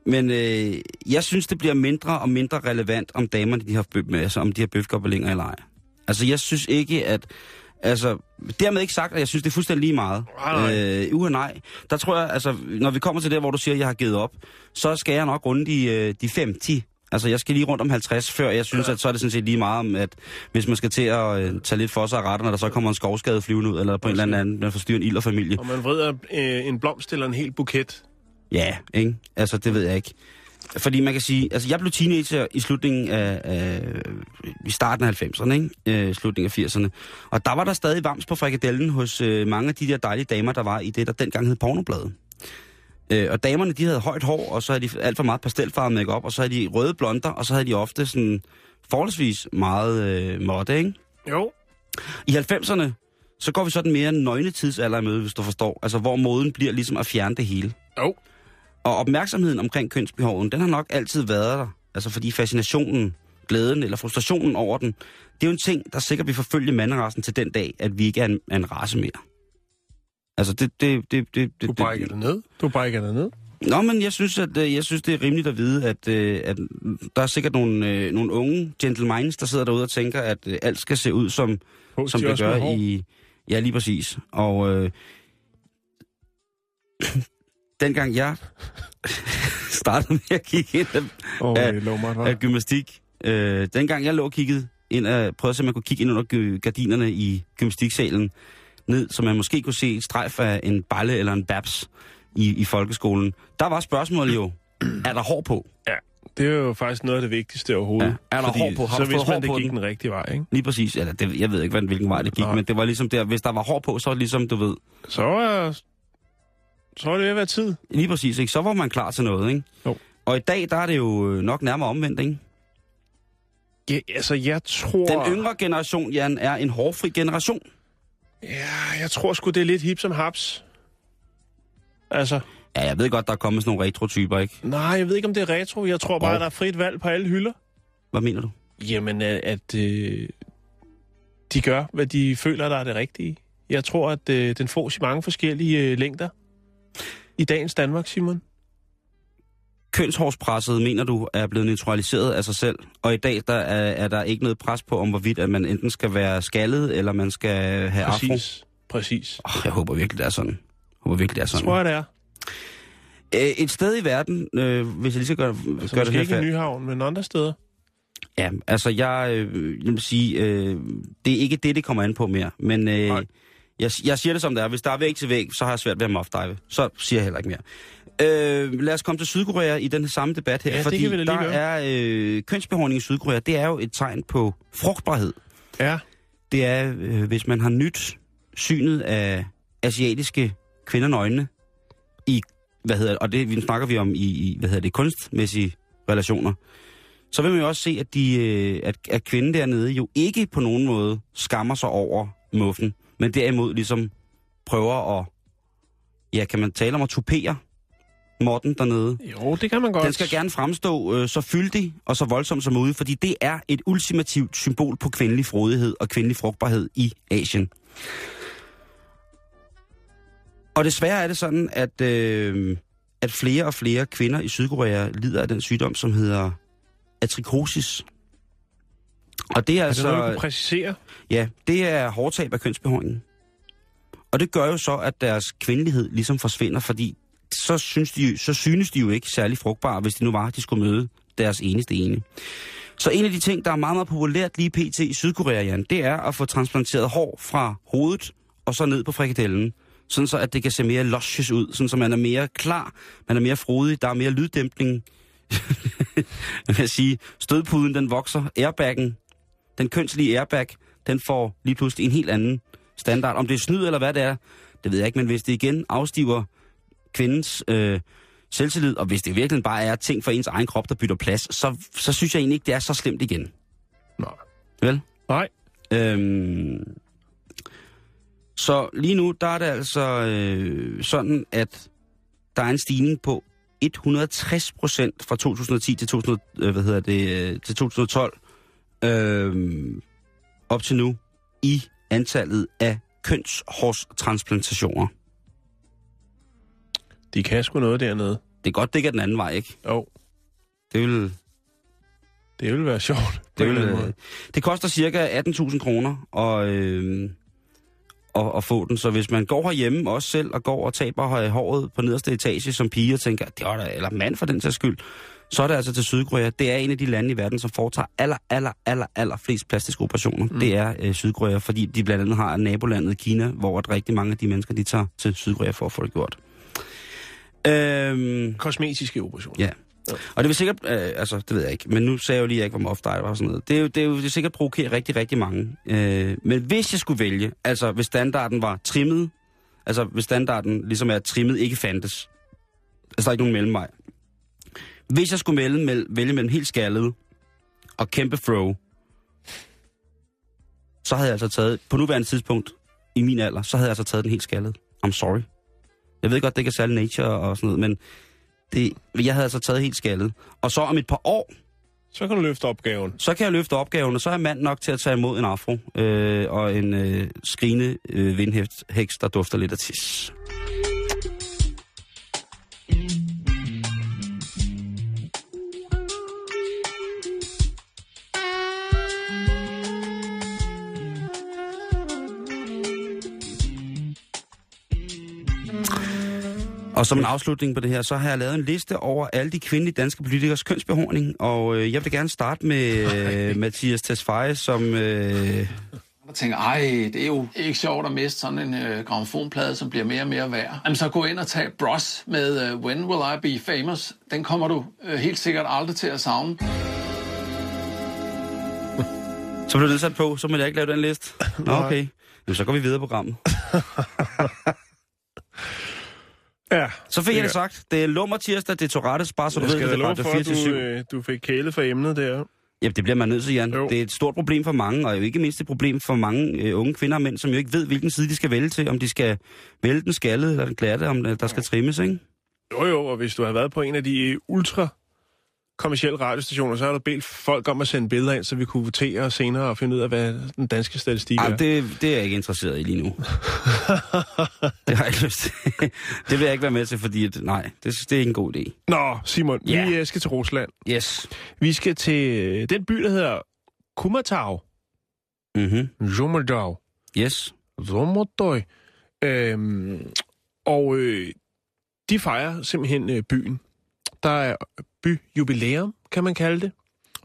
Men øh, jeg synes, det bliver mindre og mindre relevant, om damerne de har, bøf, altså, om de har bøfgobelinger eller ej. Altså, jeg synes ikke, at... Altså, dermed ikke sagt, at jeg synes, det er fuldstændig lige meget. Nej, nej. Øh, uha, nej. Der tror jeg, altså, når vi kommer til det, hvor du siger, at jeg har givet op, så skal jeg nok runde de, øh, de 5-10. Altså, jeg skal lige rundt om 50, før jeg synes, at så er det sådan set lige meget om, at hvis man skal til at øh, tage lidt for sig af retten, der så kommer en skovskade flyvende ud, eller på en eller anden anden, man forstyrrer en ild og familie. Og man vrider øh, en blomst eller en hel buket. Ja, ikke? Altså, det ved jeg ikke. Fordi man kan sige, altså jeg blev teenager i slutningen af, af i starten af 90'erne, ikke? Øh, slutningen af 80'erne. Og der var der stadig vams på frikadellen hos øh, mange af de der dejlige damer, der var i det, der dengang hed pornobladet. Øh, og damerne, de havde højt hår, og så havde de alt for meget pastelfarvet makeup, og så havde de røde blonder, og så havde de ofte sådan forholdsvis meget øh, måtte, ikke? Jo. I 90'erne, så går vi så den mere nøgne tidsalder i møde, hvis du forstår. Altså, hvor moden bliver ligesom at fjerne det hele. Jo. Og opmærksomheden omkring kønsbehoven, den har nok altid været der. Altså fordi fascinationen, glæden eller frustrationen over den, det er jo en ting, der sikkert vil forfølge manderassen til den dag, at vi ikke er en, er en race mere. Altså det... det, det, det, det Du brækker det ned. Du brækker det ned. Nå, men jeg synes, at, øh, jeg synes, det er rimeligt at vide, at, øh, at der er sikkert nogle, øh, nogle unge gentlemans, der sidder derude og tænker, at alt skal se ud, som, Hos som de det gør i... Ja, lige præcis. Og øh, dengang jeg *laughs* startede med at kigge ind af, Åh, af- mig, af gymnastik, øh, dengang jeg lå og kiggede ind af, prøvede at se, om man kunne kigge ind under gardinerne i gymnastiksalen, ned, så man måske kunne se et strejf af en balle eller en babs i, i folkeskolen. Der var spørgsmålet jo, er der hår på? Ja, det er jo faktisk noget af det vigtigste overhovedet. Ja. Er der Fordi hår på? Har så hvis man, det gik den? den rigtige vej, ikke? Lige præcis, eller det, jeg ved ikke, hvad- hvilken vej det gik, Nej. men det var ligesom der, hvis der var hår på, så var det ligesom, du ved, Så er, så er det ved at være tid. Lige præcis, ikke? Så var man klar til noget, ikke? Jo. Og i dag, der er det jo øh, nok nærmere omvendt, ikke? Ja, altså, jeg tror... Den yngre generation, Jan, er en hårfri generation. Ja, jeg tror sgu, det er lidt hip som haps. Altså, Ja, jeg ved godt, der er kommet sådan nogle retrotyper, ikke? nej, jeg ved ikke, om det er retro. Jeg tror bare, der er frit valg på alle hylder. Hvad mener du? Jamen, at, at øh, de gør, hvad de føler, der er det rigtige. Jeg tror, at øh, den fås i mange forskellige øh, længder. I dagens Danmark, Simon. Kønshårspresset, mener du, er blevet neutraliseret af sig selv. Og i dag, der er, er der ikke noget pres på, om hvorvidt at man enten skal være skaldet, eller man skal have afro. Præcis. Præcis. Oh, jeg håber virkelig, det er sådan. Jeg håber virkelig, det er sådan. Tror jeg, det er. Et sted i verden, øh, hvis jeg lige skal gøre, Altså, gøre det her ikke i. Nyhavn, men andre steder. Ja, altså jeg, øh, jeg vil sige, øh, det er ikke det, det kommer an på mere. Men øh, Nej. Jeg, jeg siger det som det er. Hvis der er væg til væg, så har jeg svært ved at muffdive. Så siger jeg heller ikke mere. Øh, lad os komme til Sydkorea i den samme debat her. Ja, det fordi der gøre. er øh, kønsbehåring i Sydkorea, det er jo et tegn på frugtbarhed. Ja. Det er, øh, hvis man har nyt synet af asiatiske kvindernøgne i, hvad hedder og det vi snakker vi om i, i hvad hedder det, kunstmæssige relationer, så vil man jo også se, at, de, øh, at, at kvinden dernede jo ikke på nogen måde skammer sig over muffen, men derimod ligesom prøver at, ja, kan man tale om at tupere måtten dernede. Jo, det kan man godt. Den skal gerne fremstå øh, så fyldig og så voldsom som muligt, fordi det er et ultimativt symbol på kvindelig frodighed og kvindelig frugtbarhed i Asien. Og desværre er det sådan, at, øh, at flere og flere kvinder i Sydkorea lider af den sygdom, som hedder atrikosis. Og det er Er det altså... noget, du præcisere? Ja, det er hårdtab af kønsbehåringen. Og det gør jo så, at deres kvindelighed ligesom forsvinder, fordi så synes de, så synes de jo ikke særlig frugtbare, hvis det nu var, at de skulle møde deres eneste ene. Så en af de ting, der er meget, meget populært lige pt. i Sydkorea, Jan, det er at få transplanteret hår fra hovedet og så ned på frikadellen. Sådan så, at det kan se mere luscious ud. Sådan så man er mere klar, man er mere frodig, der er mere lyddæmpning. *laughs* jeg vil sige, stødpuden den vokser, airbaggen, den kønslige airbag, den får lige pludselig en helt anden standard. Om det er snyd eller hvad det er, det ved jeg ikke, men hvis det igen afstiver kvindens øh, selvtillid, og hvis det virkelig bare er ting for ens egen krop, der bytter plads, så, så synes jeg egentlig ikke, det er så slemt igen. Nej. Vel? Nej. Øhm, så lige nu, der er det altså øh, sådan, at der er en stigning på 160 procent fra 2010 til, 2000, øh, hvad hedder det, øh, til 2012 øh, op til nu i antallet af kønshårstransplantationer. De kan sgu noget dernede. Det er godt, det ikke er den anden vej, ikke? Jo, Det vil, det vil være sjovt. det, vil, det koster cirka 18.000 kroner at, øh, at, at få den. Så hvis man går herhjemme også selv og går og taber håret på nederste etage som pige og tænker, det var da, eller mand for den sags skyld, så er det altså til Sydkorea. Det er en af de lande i verden, som foretager aller, aller, aller, aller flest plastiske operationer. Mm. Det er øh, Sydkorea, fordi de blandt andet har nabolandet Kina, hvor at rigtig mange af de mennesker, de tager til Sydkorea for at få det gjort. Øhm, Kosmetiske operationer. Ja. Og det vil sikkert, øh, altså det ved jeg ikke, men nu sagde jeg jo lige, at jeg ikke var moff diver og sådan noget. Det er jo, det er jo det er sikkert provokere rigtig, rigtig mange. Øh, men hvis jeg skulle vælge, altså hvis standarden var trimmet, altså hvis standarden ligesom er trimmet ikke fandtes, altså der er ikke nogen mellemvej. Hvis jeg skulle melde, mel, vælge mellem helt skaldet og kæmpe fro, så havde jeg altså taget, på nuværende tidspunkt i min alder, så havde jeg altså taget den helt skaldet. I'm sorry. Jeg ved godt, det ikke er særlig nature og sådan noget, men det, jeg havde altså taget helt skaldet. Og så om et par år, Så kan du løfte opgaven. så kan jeg løfte opgaven, og så er jeg mand nok til at tage imod en afro øh, og en øh, skrigende øh, vindhæks, der dufter lidt af tis. Og som en afslutning på det her, så har jeg lavet en liste over alle de kvindelige danske politikers kønsbehåring, og øh, jeg vil gerne starte med *laughs* øh, Mathias Tesfaye, som... Øh, og tænker, ej, det er jo ikke sjovt at miste sådan en øh, gramofonplade, som bliver mere og mere værd. Jamen, så gå ind og tag Bros med øh, When Will I Be Famous. Den kommer du øh, helt sikkert aldrig til at savne. så blev det sat på, så må jeg ikke lave den liste. *laughs* Nå, okay. Jamen, så går vi videre på programmet. *laughs* Ja. Så fik jeg det sagt. Det er lummer tirsdag, det er Tourettes, bare så du Jeg ved, det er Radio for, at 24 du, øh, du fik kæle for emnet der. Jamen, det bliver man nødt til, Jan. Jo. Det er et stort problem for mange, og jo ikke mindst et problem for mange øh, unge kvinder og mænd, som jo ikke ved, hvilken side de skal vælge til. Om de skal vælge den skaldede eller den glatte, om øh, der skal trimmes, ikke? Jo jo, og hvis du har været på en af de øh, ultra kommersielle radiostationer, så har du bedt folk om at sende billeder ind, så vi kunne votere og senere og finde ud af, hvad den danske statistik Ej, er. det, det er jeg ikke interesseret i lige nu. *laughs* det har jeg ikke lyst til. det vil jeg ikke være med til, fordi at, nej, det, det er ikke en god idé. Nå, Simon, Ja. vi øh, skal til Rusland. Yes. Vi skal til øh, den by, der hedder Kumatau. Mhm. Zomodau. Yes. Zomodau. Øhm, og øh, de fejrer simpelthen øh, byen. Der er byjubilæum, kan man kalde det.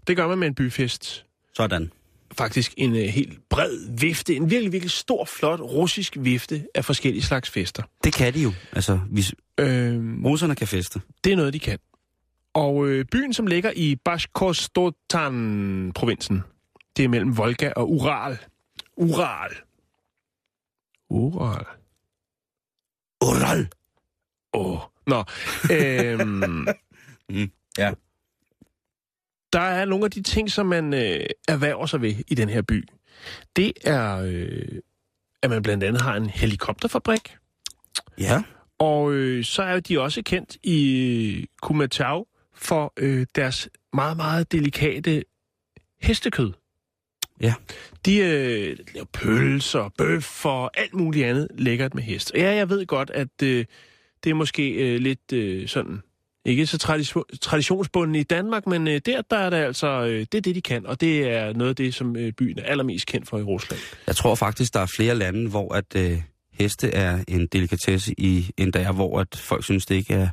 Det gør man med en byfest. Sådan. Faktisk en øh, helt bred vifte, en virkelig, virkelig stor, flot russisk vifte af forskellige slags fester. Det kan de jo. Altså, hvis Øhm, russerne kan feste. det er noget, de kan. Og øh, byen, som ligger i Bashkortostan-provinsen, det er mellem Volga og Ural. Ural. Ural. Ural. Åh. Oh. Nå. Øhm, *laughs* Mm, ja. der er nogle af de ting, som man øh, erhverver sig ved i den her by. Det er, øh, at man blandt andet har en helikopterfabrik. Ja. Og øh, så er de også kendt i Kumatau for øh, deres meget, meget delikate hestekød. Ja. De øh, laver pølser, bøf og alt muligt andet lækkert med hest. Og ja, jeg ved godt, at øh, det er måske øh, lidt øh, sådan, ikke så tradition, traditionsbunden i Danmark, men øh, der, der er det altså, øh, det er det, de kan, og det er noget af det, som øh, byen er allermest kendt for i Rusland. Jeg tror faktisk, der er flere lande, hvor at øh, heste er en delikatesse i en dag, hvor at folk synes, det ikke er,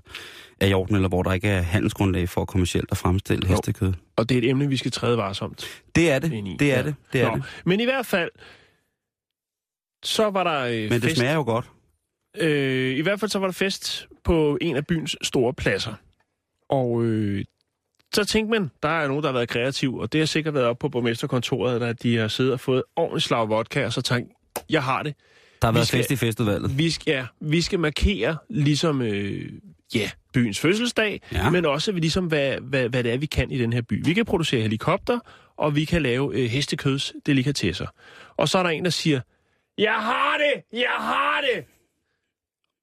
er i orden, eller hvor der ikke er handelsgrundlag for kommercielt at fremstille Jo. hestekød. Og det er et emne, vi skal træde varsomt Det er det. i. Det er Ja. det. Det er Nå, det. Men i hvert fald, så var der øh, Men det fest. smager jo godt. Øh, I hvert fald så var der fest på en af byens store pladser. Og øh, så tænkte man, der er nogen, der har været kreativ, og det har sikkert været op på borgmesterkontoret, at de har siddet og fået ordentligt slag vodka, og så tænkt, jeg har det. Der har Vi været skal- fest i festivalet. Vi skal, ja, vi skal markere ligesom, øh, ja, byens fødselsdag, Ja. men også ligesom, hvad, hvad, hvad det er, vi kan i den her by. Vi kan producere helikopter, og vi kan lave øh, hestekødsdelikatesser. Og så er der en, der siger, jeg har det, jeg har det.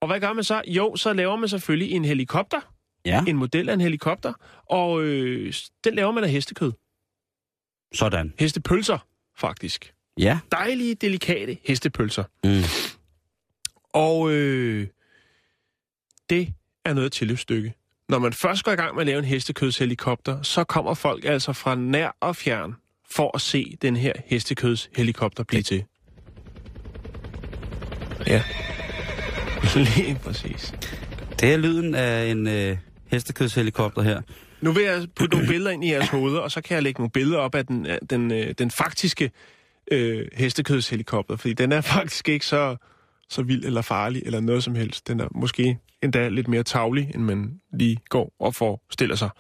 Og hvad gør man så? Jo, så laver man selvfølgelig en helikopter, Ja, en model af en helikopter, og øh, den laver man af hestekød. sådan. Hestepølser, faktisk. Ja. Dejlige, delikate hestepølser. Mm. Og øh, det er noget tilløbsstykke. Når man først går i gang med at lave en hestekødshelikopter, så kommer folk altså fra nær og fjern for at se den her hestekødshelikopter blive til. Ja. *laughs* Lige præcis. Det er lyden af en øh, hestekødshelikopter her. Nu vil jeg putte nogle billeder ind i jeres hoveder, og så kan jeg lægge nogle billeder op af den, af den, øh, den faktiske øh, hestekødshelikopter, fordi den er *laughs* faktisk ikke så, så vild eller farlig eller noget som helst. Den er måske endda lidt mere tavlig, end man lige går og forestiller sig.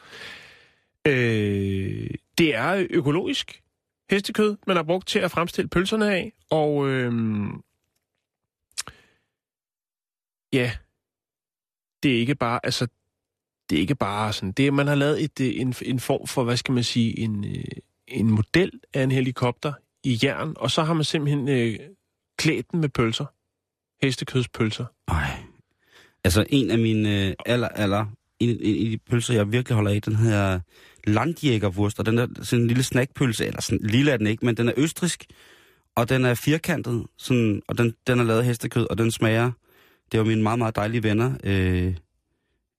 Øh, det er økologisk hestekød, man har brugt til at fremstille pølserne af, og øh, ja, det er ikke bare, altså det er ikke bare sådan, det er, man har lavet et, øh, en, en form for, hvad skal man sige, en, øh, en model af en helikopter i jern, og så har man simpelthen øh, klædt den med pølser. Hestekødspølser. Nej. Altså en af mine øh, aller, aller... En, en, en af de pølser, jeg virkelig holder af, den hedder Landjægerwurst, og den er sådan en lille snackpølse, eller sådan lille er den ikke, men den er østrisk, og den er firkantet, sådan, og den, den er lavet af hestekød, og den smager... Det var mine meget, meget dejlige venner, øh,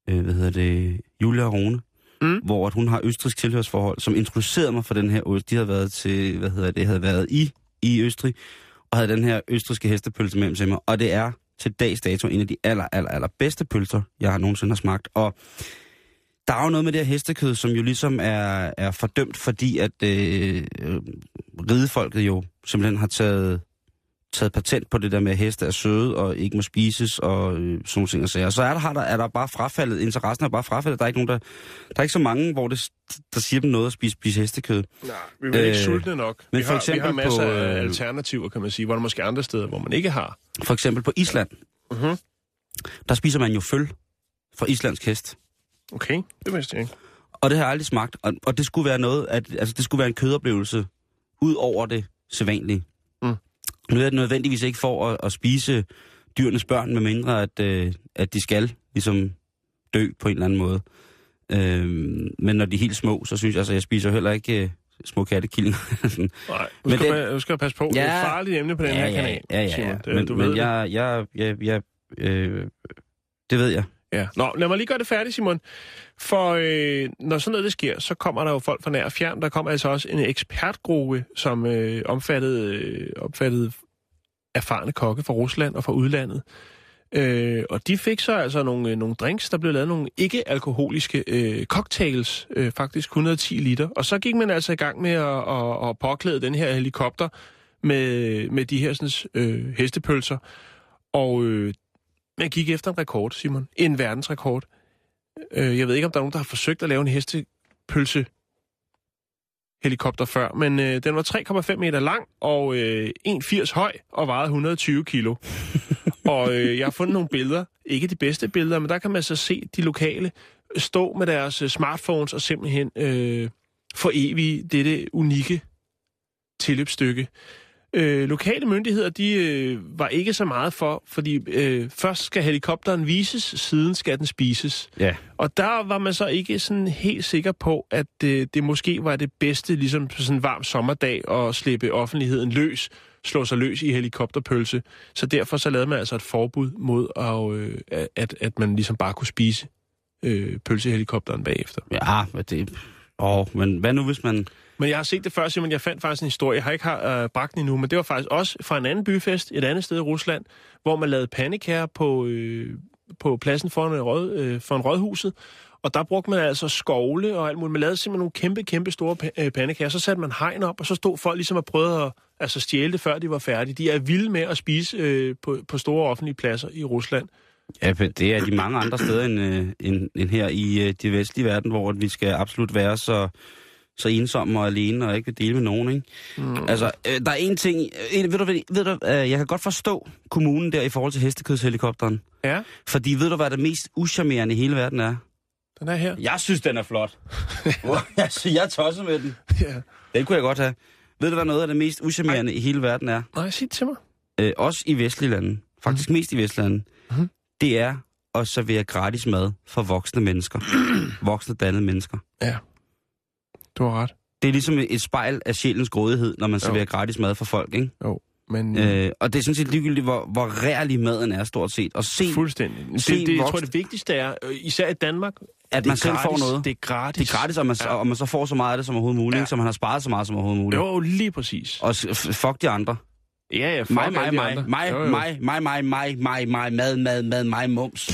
øh, hvad hedder det, Julia og Rune, Mm. hvor at hun har østrisk tilhørsforhold, som introducerede mig for den her ost. De havde været til, hvad hedder det, havde været i, i Østrig, og havde den her østriske hestepølse med til mig, og det er til dags dato en af de aller, aller, aller bedste pølser, jeg har nogensinde har smagt. Og der er jo noget med det her hestekød, som jo ligesom er, er fordømt, fordi at øh, øh, ridefolket jo simpelthen har taget, taget patent på det der med, at heste er søde og ikke må spises og øh, sådan ting og sager. Så er der, har der, er der bare frafaldet, interessen er bare frafaldet. Der er ikke nogen, der, der er ikke så mange, hvor det, der siger dem noget at spise, spise hestekød. Nej, vi er vel ikke Øh, sultne nok. men vi, for har, vi har eksempel masser på, af øh, alternativer, kan man sige, hvor der måske andre steder, hvor man ikke har. For eksempel på Island, Mhm. der spiser man jo føl fra islandsk hest. Okay, det vidste jeg ikke. Og det har jeg aldrig smagt. Og, og det skulle være noget, at, altså det skulle være en kødoplevelse ud over det sædvanlige. Nu er det nødvendigvis ikke for at, at spise dyrenes børn, med mindre at, øh, at de skal ligesom dø på en eller anden måde. Øhm, men når de er helt små, så synes jeg, altså jeg spiser heller ikke øh, små kattekillinger. *laughs* Nej, du Men skal, pa- du skal passe på. Det er Ja. et farligt emne på den her kanal, ja, ja, ja. Men, du men ved jeg, jeg, jeg, jeg, øh, det ved jeg. Ja. Nå, lad mig lige gøre det færdigt, Simon. For øh, når sådan noget det sker, så kommer der jo folk fra nær og fjern. Der kommer altså også en ekspertgruppe, som øh, omfattede, øh, omfattede erfarne kokke fra Rusland og fra udlandet. Øh, og de fik så altså nogle, øh, nogle drinks, der blev lavet nogle ikke-alkoholiske øh, cocktails, øh, faktisk 110 liter. Og så gik man altså i gang med at, at, at påklæde den her helikopter med, med de her sådan, øh, hestepølser. Og øh, man gik efter en rekord, Simon. En verdensrekord. Øh, jeg ved ikke, om der er nogen, der har forsøgt at lave en hestepølse helikopter før, men øh, den var 3,5 meter lang og øh, 1,80 høj og vejede 120 kilo. *laughs* og øh, jeg har fundet nogle billeder, ikke de bedste billeder, men der kan man så se de lokale stå med deres øh, smartphones og simpelthen øh, for evigt dette unikke tilløbsstykke. Øh, lokale myndigheder, de øh, var ikke så meget for, fordi øh, først skal helikopteren vises, siden skal den spises. Ja. Og der var man så ikke sådan helt sikker på, at øh, det måske var det bedste, ligesom på sådan en varm sommerdag, at slippe offentligheden løs, slå sig løs i helikopterpølse. Så derfor så lavede man altså et forbud mod, at, øh, at, at man ligesom bare kunne spise øh, pølsehelikopteren bagefter. Ja, men det... Åh, men hvad nu, hvis man... Men jeg har set det før, Simon. Jeg fandt faktisk en historie. Jeg har ikke har, øh, bragt den endnu, men det var faktisk også fra en anden byfest, et andet sted i Rusland, hvor man lavede pandekager på, øh, på pladsen foran, en rød, øh, foran rådhuset. Og der brugte man altså skovle og alt muligt. Man lavede simpelthen nogle kæmpe, kæmpe store øh, pandekager. Så satte man hegn op, og så stod folk ligesom og prøvede at altså, stjæle det, før de var færdige. De er vilde med at spise øh, på, på store offentlige pladser i Rusland. Ja, det er de mange andre steder end, øh, end, end her i øh, de vestlige verden, hvor vi skal absolut være så, så ensomme og alene og ikke vil dele med nogen, ikke? Mm. Altså, øh, der er en ting... Øh, ved du, hvad- ved du øh, jeg kan godt forstå kommunen der i forhold til hestekødshelikopteren. Ja, Fordi ved du, hvad det mest uschammerende i hele verden er? den er her. Jeg synes, den er flot. *laughs* *laughs* jeg, synes, jeg er tosset med den. Ja. Den kunne jeg godt have. Ved du, hvad noget af det mest uschammerende i hele verden er? Nej, sig det til mig. Øh, også i vestlige lande. Faktisk mest i vestlige lande. Mhm. Det er at servere gratis mad for voksne mennesker. *clears throat* voksne dannede mennesker. Ja, du har ret. Det er ligesom et spejl af sjælens grådighed, når man serverer gratis mad for folk, ikke? Jo, men. Øh, og det er sådan set ligegyldigt, hvor, hvor rærlig maden er stort set. Og se, fuldstændig. Det, se det, jeg tror, det vigtigste er, øh, især i Danmark, at det man selv gratis. får noget. Det er gratis. Det er gratis, og man, Ja. og man så får så meget af det som overhovedet muligt, Ja. så man har sparet så meget som overhovedet muligt. Jo, lige præcis. Og fuck de andre. Ja, ja, fuck Mig, mig, mig, mig, mig, mig, mig, mig, mig, mig, mad, mad, mad, mig, mums.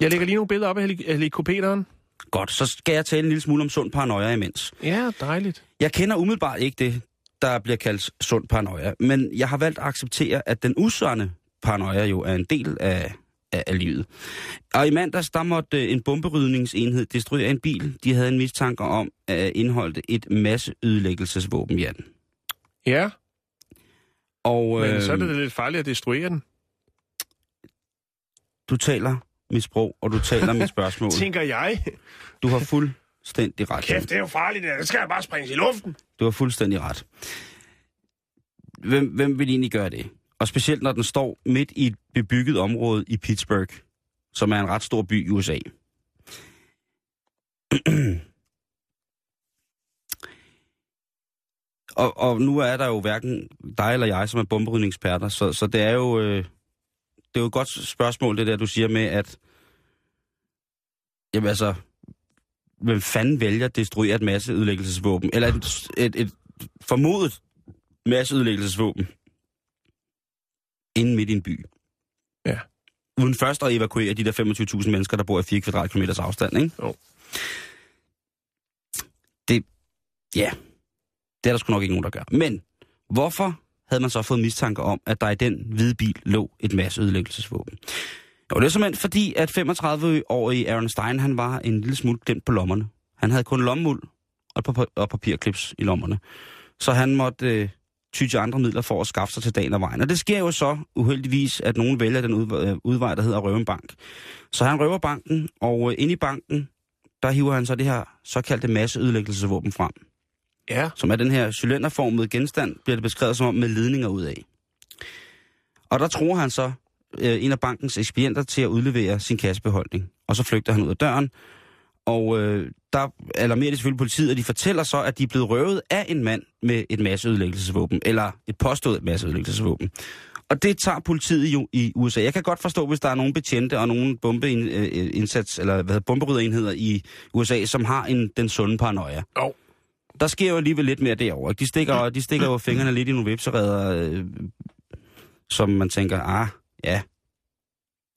Jeg lægger lige nogle billeder op af heli- helikopteren. Godt, så skal jeg tale en lille smule om sund paranoia imens. Ja, dejligt. Jeg kender umiddelbart ikke det, der bliver kaldt sund paranoia, men jeg har valgt at acceptere, at den usunde paranoia jo er en del af, af, af livet. Og i mandags, der måtte øh, en bomberydningsenhed destruere en bil. De havde en mistanke om at indeholde et masse ødelæggelsesvåben, Jan. Ja, Og men øh, så er det da lidt farligt at destruere den. du taler mit sprog, og du taler mit *laughs* spørgsmål. Tænker jeg. Du har fuldstændig ret. Kæft, det er jo farligt. Det skal jeg bare springe i luften. Du har fuldstændig ret. Hvem, hvem vil egentlig gøre det? Og specielt når den står midt i et bebygget område i Pittsburgh, som er en ret stor by i USA. og, og nu er der jo hverken dig eller jeg, som er bomberydningseksperter, så, så det er jo... Øh, det er jo et godt spørgsmål, det der, du siger med, at... Jamen altså, hvem fanden vælger at destruere et masse ødelæggelsesvåben? Eller et, et, et formodet masse ødelæggelsesvåben inden midt i en by. Ja. Uden først at evakuere de der 25.000 mennesker, der bor i 4 kvadratkilometers afstand, ikke? Jo. Det, ja, det er der sgu nok ikke nogen, der gør. Men hvorfor havde man så fået mistanke om, at der i den hvide bil lå et masse ødelæggelsesvåben? Det er simpelthen fordi, at 35-årige Aaron Stein, han var en lille smule glemt på lommerne. Han havde kun lommemuld og, pap- og papirklips i lommerne. Så han måtte øh, ty til andre midler for at skaffe sig til dagen og vejen. Og det sker jo så uheldigvis, at nogen vælger den udvej, øh, udvej der hedder at røve en bank. Så han røver banken, og øh, inde i banken, der hiver han så det her såkaldte masseødelæggelsesvåben frem. Ja. Som er den her cylinderformede genstand, bliver det beskrevet som om med ledninger ud af. Og der tror han så øh, en af bankens ekspedienter til at udlevere sin kassebeholdning. Og så flygter han ud af døren, og øh, der alarmerer de selvfølgelig politiet, og de fortæller så, at de er blevet røvet af en mand med et masseødelæggelsesvåben, eller et påstået masseødelæggelsesvåben. Og det tager politiet jo i USA. Jeg kan godt forstå, hvis der er nogle betjente og nogle bombeindsats, eller hvad hedder, bomberydderenheder i USA, som har en, den sunde paranoia. Jo. Der sker jo alligevel lidt mere derovre. De stikker, de stikker jo fingrene lidt i nogle vipsereder, øh, som man tænker, ah, ja,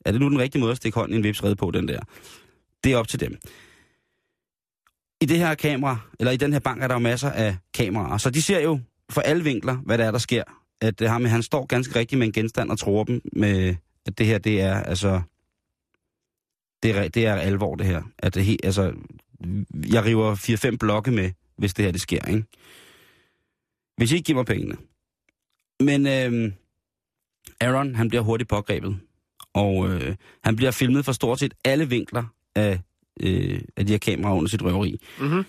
er det nu den rigtige måde at stikke hånden i en vipserede på, den der? Det er op til dem. I det her kamera, eller i den her bank, er der jo masser af kameraer, så de ser jo for alle vinkler, hvad der er, der sker. At her med, han står ganske rigtigt med en genstand og tror dem med, at det her, det er, altså, det er, det er alvor, det her. At det altså, jeg river 4-5 blokke med, hvis det her, det sker, ikke? Hvis I ikke giver mig pengene. Men øhm, Aaron, han bliver hurtigt pågrebet. Og øh, han bliver filmet fra stort set alle vinkler af, øh, af de her kameraer under sit røveri. Mm-hmm.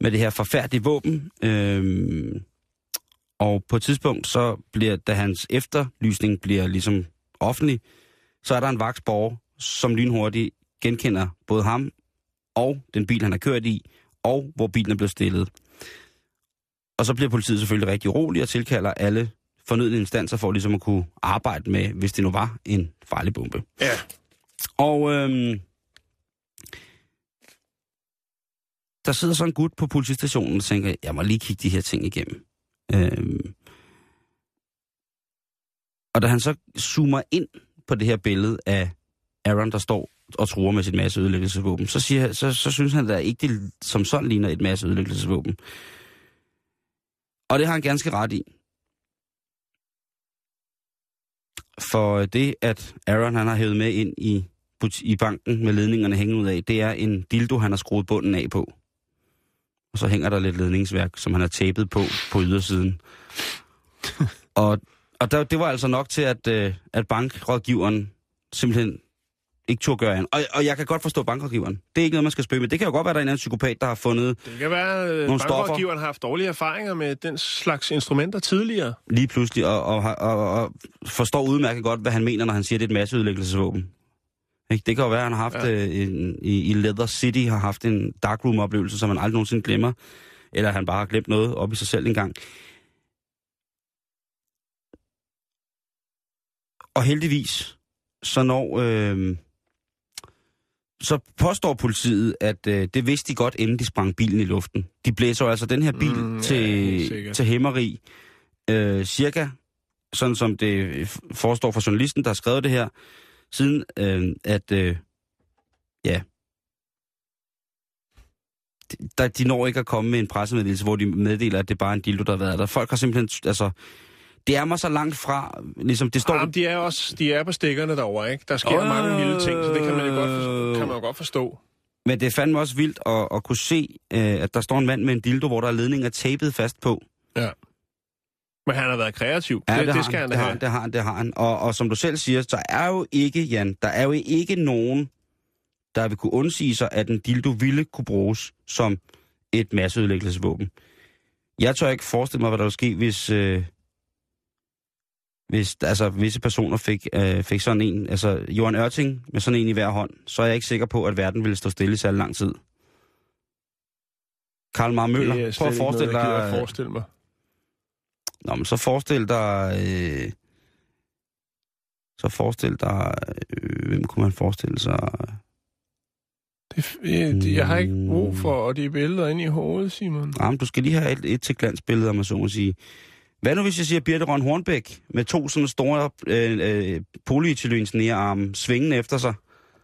Med det her forfærdelige våben. Øh, og på et tidspunkt, så bliver, da hans efterlysning bliver ligesom offentlig, så er der en vagtsborger, som lynhurtigt genkender både ham og den bil, han har kørt i, og hvor bilen blevet stillet. Og så bliver politiet selvfølgelig rigtig rolig og tilkalder alle fornødne instanser for ligesom at kunne arbejde med, hvis det nu var en farlig bombe. Ja. Og øhm, der sidder sådan en gut på politistationen og tænker, jeg må lige kigge de her ting igennem. Øhm. Og da han så zoomer ind på det her billede af Aaron, der står og truer med sit masse ødelæggelsesvåben, så, siger, så, så synes han da ikke, det som sådan ligner et masse ødelæggelsesvåben. Og det har han ganske ret i. For det, at Aaron han har hævet med ind i, i banken med ledningerne hængende ud af, det er en dildo, han har skruet bunden af på. Og så hænger der lidt ledningsværk, som han har tapet på på ydersiden. *laughs* og og der, det var altså nok til, at, øh, at bankrådgiveren simpelthen ikke turde gøre an. Og, og jeg kan godt forstå bankrådgiveren. Det er ikke noget, man skal spøge med. Det kan jo godt være, at der er en anden psykopat, der har fundet Det kan være, at stoffer. bankrådgiveren har haft dårlige erfaringer med den slags instrumenter tidligere. lige pludselig og, og, og, og, forstår udmærket godt, hvad han mener, når han siger, at det er et masseudlæggelsesvåben. Ikke? Det kan jo være, at han har haft ja. øh, en, i, i Leather City har haft en darkroom-oplevelse, som man aldrig nogensinde glemmer. Eller han bare har glemt noget op i sig selv engang. Og heldigvis, så når... Øh, så påstår politiet, at øh, det vidste de godt, inden de sprang bilen i luften. De blæser altså den her bil Mm, mm, ja, til, til hæmmeri, øh, cirka, sådan som det f- forestår for journalisten, der har skrevet det her, siden øh, at, øh, ja, de- der, de når ikke at komme med en pressemeddelelse, hvor de meddeler, at det er bare en dildo, der har været der. Folk har simpelthen, altså, det er mig så langt fra, ligesom det står... Jamen, de er også de er på stikkerne derovre, ikke? Der sker Øh, mange vilde ting, så det kan man jo godt, forstå, kan man jo godt forstå. Men det fandme også vildt at, at kunne se, øh, at der står en mand med en dildo, hvor der er ledninger tapet fast på. Ja. Men han har været kreativ. det, det, har det skal han, det da har, have. han, det har han, det har han. Og, og som du selv siger, så er jo ikke, Jan, der er jo ikke nogen, der vil kunne undsige sig, at en dildo ville kunne bruges som et masseødelæggelsesvåben. Jeg tør ikke forestille mig, hvad der ville ske, hvis, øh, hvis altså, visse personer fik, øh, fik sådan en, altså Johan Ørting med sådan en i hver hånd, så er jeg ikke sikker på, at verden ville stå stille i særlig lang tid. Karl Mar Møller, er prøv at noget, forestille jeg gider dig... at forestille mig. Nå, men så forestil dig... Øh, så forestil dig... Øh, hvem kunne man forestille sig? Det, jeg, det, jeg har ikke brug for de billeder ind i hovedet, Simon. Jamen, du skal lige have et, et til glansbillede, om man så må sige. Hvad nu, hvis jeg siger Birte Røn Hornbæk med to sådan store øh, øh, polyethylensenerarme svingende efter sig?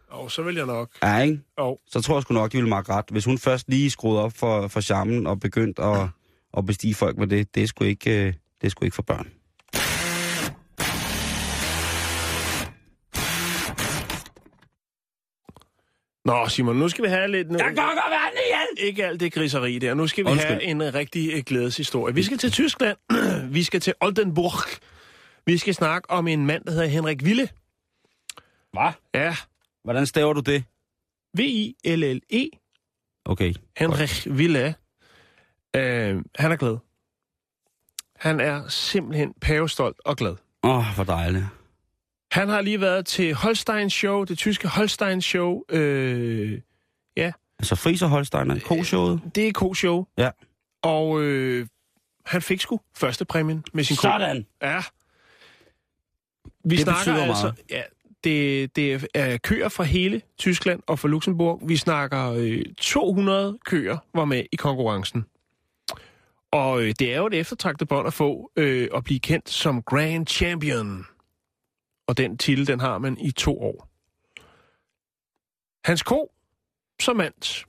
Og så vil jeg nok. Ja, ikke? Og Så tror jeg sgu nok, de ville makke ret. Hvis hun først lige skruede op for, for charmen og begyndte at, at bestige folk med det, det er sgu ikke, øh, det er sgu ikke for børn. Nå, Simon, nu skal vi have lidt... Jeg kan godt være igen! Ikke alt det griseri der. Nu skal vi Undskyld. have en rigtig øh, glædeshistorie. Vi skal til Tyskland. *clears throat* vi skal til Oldenburg. Vi skal snakke om en mand, der hedder Henrik Ville. Hvad? Ja, Hvordan staver du det? V-I-L-L-E. Okay. Henrik Ville. Øh, han er glad. Han er simpelthen pavestolt og glad. Åh, oh, hvor dejligt. Han har lige været til Holstein Show, det tyske Holstein Show. Øh, Altså Fris og Holsteiner, K-showet. det er K-show. Ja. Og øh, han fik sgu første præmien med sin ko. Sådan! Ja. Vi Det snakker betyder altså... meget. Ja, det, det er køer fra hele Tyskland og fra Luxembourg. Vi snakker øh, 200 køer var med i konkurrencen. Og øh, det er jo et eftertragtet bånd at få øh, at blive kendt som Grand Champion. Og den titel, den har man i to år. Hans ko, som vandt,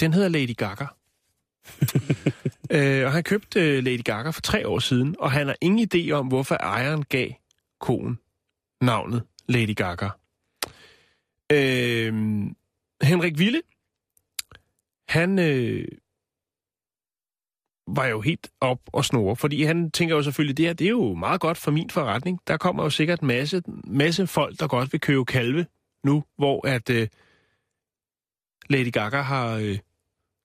den hedder Lady Gaga. *laughs* øh, og han købte øh, Lady Gaga for tre år siden, og han har ingen idé om, hvorfor ejeren gav koen navnet Lady Gaga. Øh, Henrik Ville, han øh, var jo helt op og snore, fordi han tænker jo selvfølgelig, det her det er jo meget godt for min forretning. Der kommer jo sikkert en masse, masse folk, der godt vil købe kalve nu, hvor at øh, Lady Gaga har øh,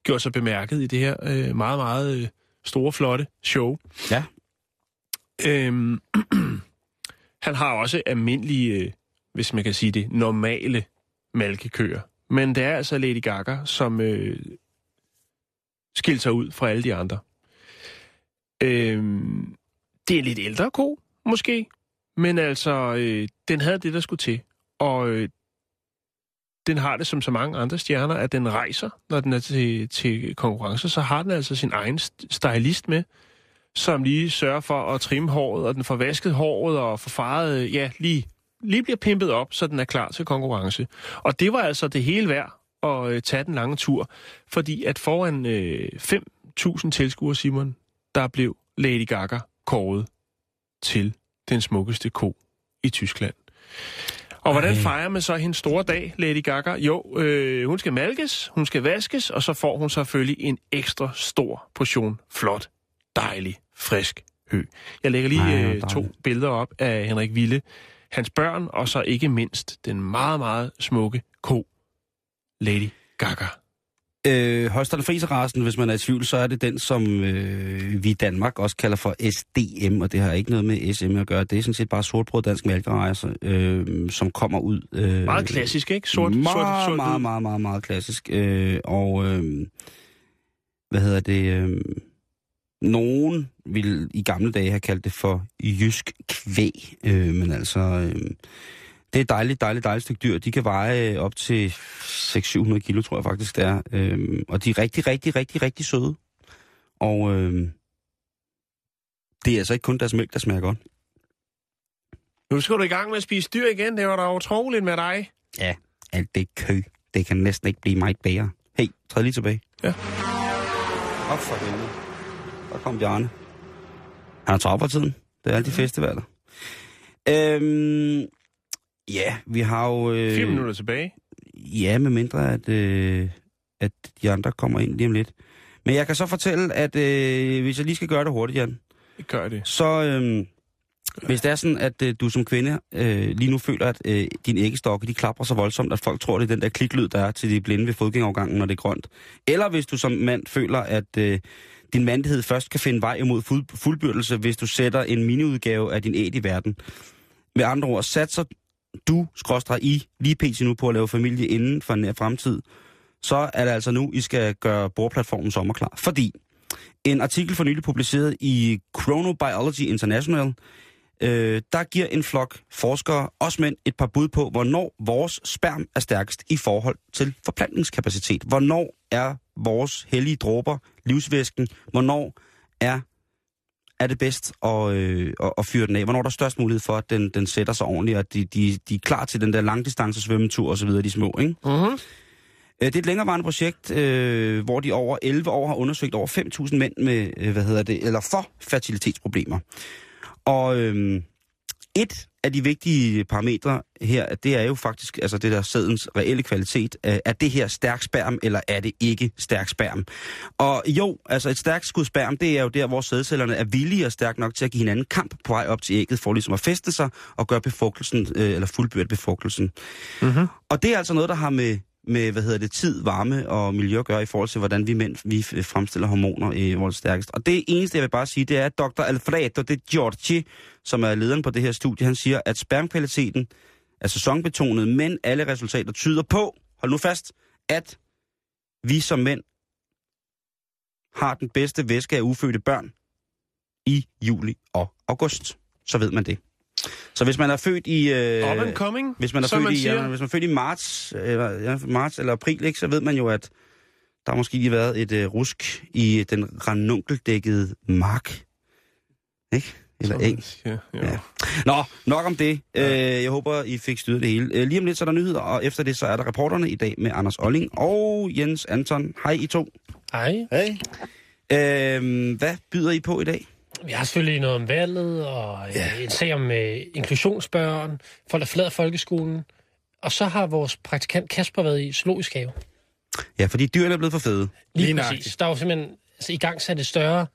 gjort sig bemærket i det her øh, meget, meget øh, store, flotte show. Ja. Øhm, *clears throat* han har også almindelige, øh, hvis man kan sige det, normale malkekøer. Men det er altså Lady Gaga, som øh, skilte sig ud fra alle de andre. Øhm, det er en lidt ældre ko, måske. Men altså, øh, den havde det, der skulle til. Og øh, den har det som så mange andre stjerner, at den rejser, når den er til, til konkurrence, så har den altså sin egen stylist med, som lige sørger for at trimme håret, og den får vasket håret og får faret, øh, ja, lige, lige bliver pimpet op, så den er klar til konkurrence. Og det var altså det hele værd at øh, tage den lange tur, fordi at foran øh, 5.000 tilskuere, Simon, der blev Lady Gaga kåret til den smukkeste ko i Tyskland. Og hvordan Ej. fejrer man så hendes store dag, Lady Gaga? Jo, øh, hun skal malkes, hun skal vaskes, og så får hun selvfølgelig en ekstra stor portion flot, dejlig, frisk hø. Jeg lægger lige Ej, øh, to billeder op af Henrik Ville, hans børn, og så ikke mindst den meget, meget smukke ko, Lady Gaga. Øh, Holstein Friserrasen, hvis man er i tvivl, så er det den, som øh, vi i Danmark også kalder for SDM, og det har ikke noget med SM at gøre. Det er sådan set bare sortbrød dansk mælkerejser, øh, som kommer ud... Øh, Meget klassisk, ikke? Sort, meget, sort, sort, meget, meget, meget, meget klassisk. Øh, og øh, hvad hedder det? Øh, nogen ville i gamle dage have kaldt det for jysk kvæg, øh, men altså... Øh, det er et dejligt, dejligt, dejligt stykke dyr. De kan veje øh, op til 600-700 kilo, tror jeg faktisk, det er. Øhm, og de er rigtig, rigtig, rigtig, rigtig søde. Og øhm, det er altså ikke kun deres mælk, der smager godt. Nu skal du i gang med at spise dyr igen. Det var da utroligt med dig. Ja, alt det kø, det kan næsten ikke blive meget bedre. Hey, træd lige tilbage. Ja. Op for helvede. Der kom Bjarne. Han er travlt for tiden. Det er alle de festivaler. Øhm, ja, vi har jo... Øh, Fire minutter tilbage. Ja, med mindre at, øh, at de andre kommer ind lige om lidt. Men jeg kan så fortælle, at øh, hvis jeg lige skal gøre det hurtigt, Jan, Gør det. så øh, hvis det er sådan, at øh, du som kvinde øh, lige nu føler, at øh, dine æggestokke de klapper så voldsomt, at folk tror, det er den der kliklyd, der er til de blinde ved fodgængerovergangen, når det er grønt. Eller hvis du som mand føler, at øh, din mandighed først kan finde vej imod fuld, fuldbyrdelse, hvis du sætter en miniudgave af din æg i verden. Med andre ord, satser du, skråstrej I, lige pt. nu på at lave familie inden for en nær fremtid, så er det altså nu, I skal gøre bordplatformen sommerklar. Fordi en artikel for nylig publiceret i Chronobiology International, øh, der giver en flok forskere, også mænd, et par bud på, hvornår vores sperm er stærkest i forhold til forplantningskapacitet. Hvornår er vores hellige dråber, livsvæsken, hvornår er er det bedst at, øh, at, at fyre den af? Hvornår er der størst mulighed for, at den, den sætter sig ordentligt, og at de, de, de er klar til den der langdistance svømmetur osv., de små, ikke? Mm-hmm. Øh, Det er et længerevarende projekt, øh, hvor de over 11 år har undersøgt over 5.000 mænd med, øh, hvad hedder det, eller for fertilitetsproblemer. Og øh, et af de vigtige parametre her, det er jo faktisk altså det der sædens reelle kvalitet. Øh, Er det her stærk sperm, eller er det ikke stærk sperm? Og jo, altså et stærkt skud sperm, det er jo der, hvor sædcellerne er villige og stærk nok til at give hinanden kamp på vej op til ægget, for ligesom at feste sig og gøre befrugtelsen, øh, eller fuldbyrde befrugtelsen. Mm-hmm. Og det er altså noget, der har med, med hvad hedder det, tid, varme og miljø at gøre i forhold til, hvordan vi mænd vi øh, fremstiller hormoner i vores stærkeste. Og det eneste, jeg vil bare sige, det er, at Dr. Alfredo de Giorgi, som er lederen på det her studie, han siger, at spermkvaliteten er sæsonbetonet, men alle resultater tyder på, hold nu fast, at vi som mænd har den bedste væske af ufødte børn i juli og august. Så ved man det. Så hvis man er født i... Øh, Up and coming, hvis man er født man i, siger. ja, hvis man er født i marts, eller, ja, marts eller april, ikke, så ved man jo, at der har måske lige været et øh, rusk i den ranunkeldækkede mark. Ikke? Eller eng. jo. Ja. Nå, nok om det. Øh, jeg håber, I fik styret det hele. Øh, lige om lidt så er der nyheder, og efter det så er der reporterne i dag med Anders Olling og Jens Anton. Hej I to. Hej. Hey. Øh, hvad byder I på i dag? Vi har selvfølgelig noget om valget, og ja. en sag om uh, inklusionsbørn, folk, der forlader folkeskolen. Og så har vores praktikant Kasper været i zoologisk have. Ja, fordi dyrene er blevet for fede. Lige, Lige præcis. nøjagtigt. Der er jo simpelthen altså, i gang sat et større...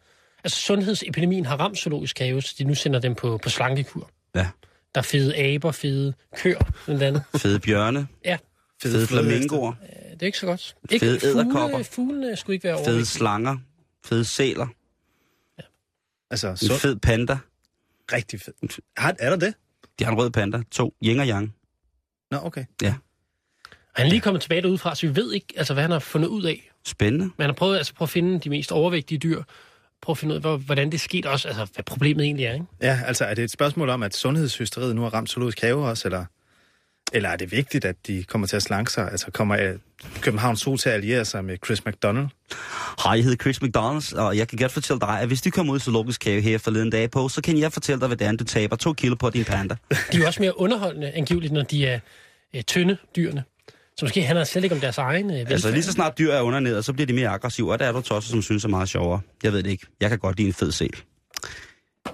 Altså sundhedsepidemien har ramt zoologisk have, så de nu sender dem på, på slankekur. Ja. Der er fede aber, fede køer, blandt andet. *laughs* Fede bjørne, Ja, fede flamingoer, øh, det er ikke så godt. Ikke Fede edderkopper. fugle, fuglene skulle ikke være fede overvægtige. slanger, fede sæler, Altså, en så fed panda. rigtig fedt. Har, er der det? De har en rød panda. To. Yin og yang. Nå, okay. Han er lige kommet tilbage derudfra, så vi ved ikke, altså, hvad han har fundet ud af. Spændende. Men han har prøvet altså, prøve at finde de mest overvægtige dyr. Prøve at finde ud af, hvor- hvordan det skete også. Altså, hvad problemet egentlig er, ikke? Ja, altså, er det et spørgsmål om, at sundhedshysteriet nu har ramt zoologisk have også, eller? Eller er det vigtigt, at de kommer til at slanke sig? Altså kommer øh, København Zoo til at alliere sig med Chris McDonald? Hej, jeg hedder Chris McDonalds, og jeg kan godt fortælle dig, at hvis du kommer ud til zoologisk have her forleden dag på, så kan jeg fortælle dig, hvordan du taber to kilo på din panda. De er jo også mere underholdende, angiveligt, når de er øh, tynde, dyrene. Så måske handler det slet ikke om deres egen øh, velfærd. Altså lige så snart dyr er undernæret, så bliver de mere aggressive, og der er du tosser, som synes er meget sjovere. Jeg ved det ikke. Jeg kan godt lide en fed sæl.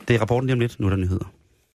Det er rapporten lige om lidt. Nu er der nyheder.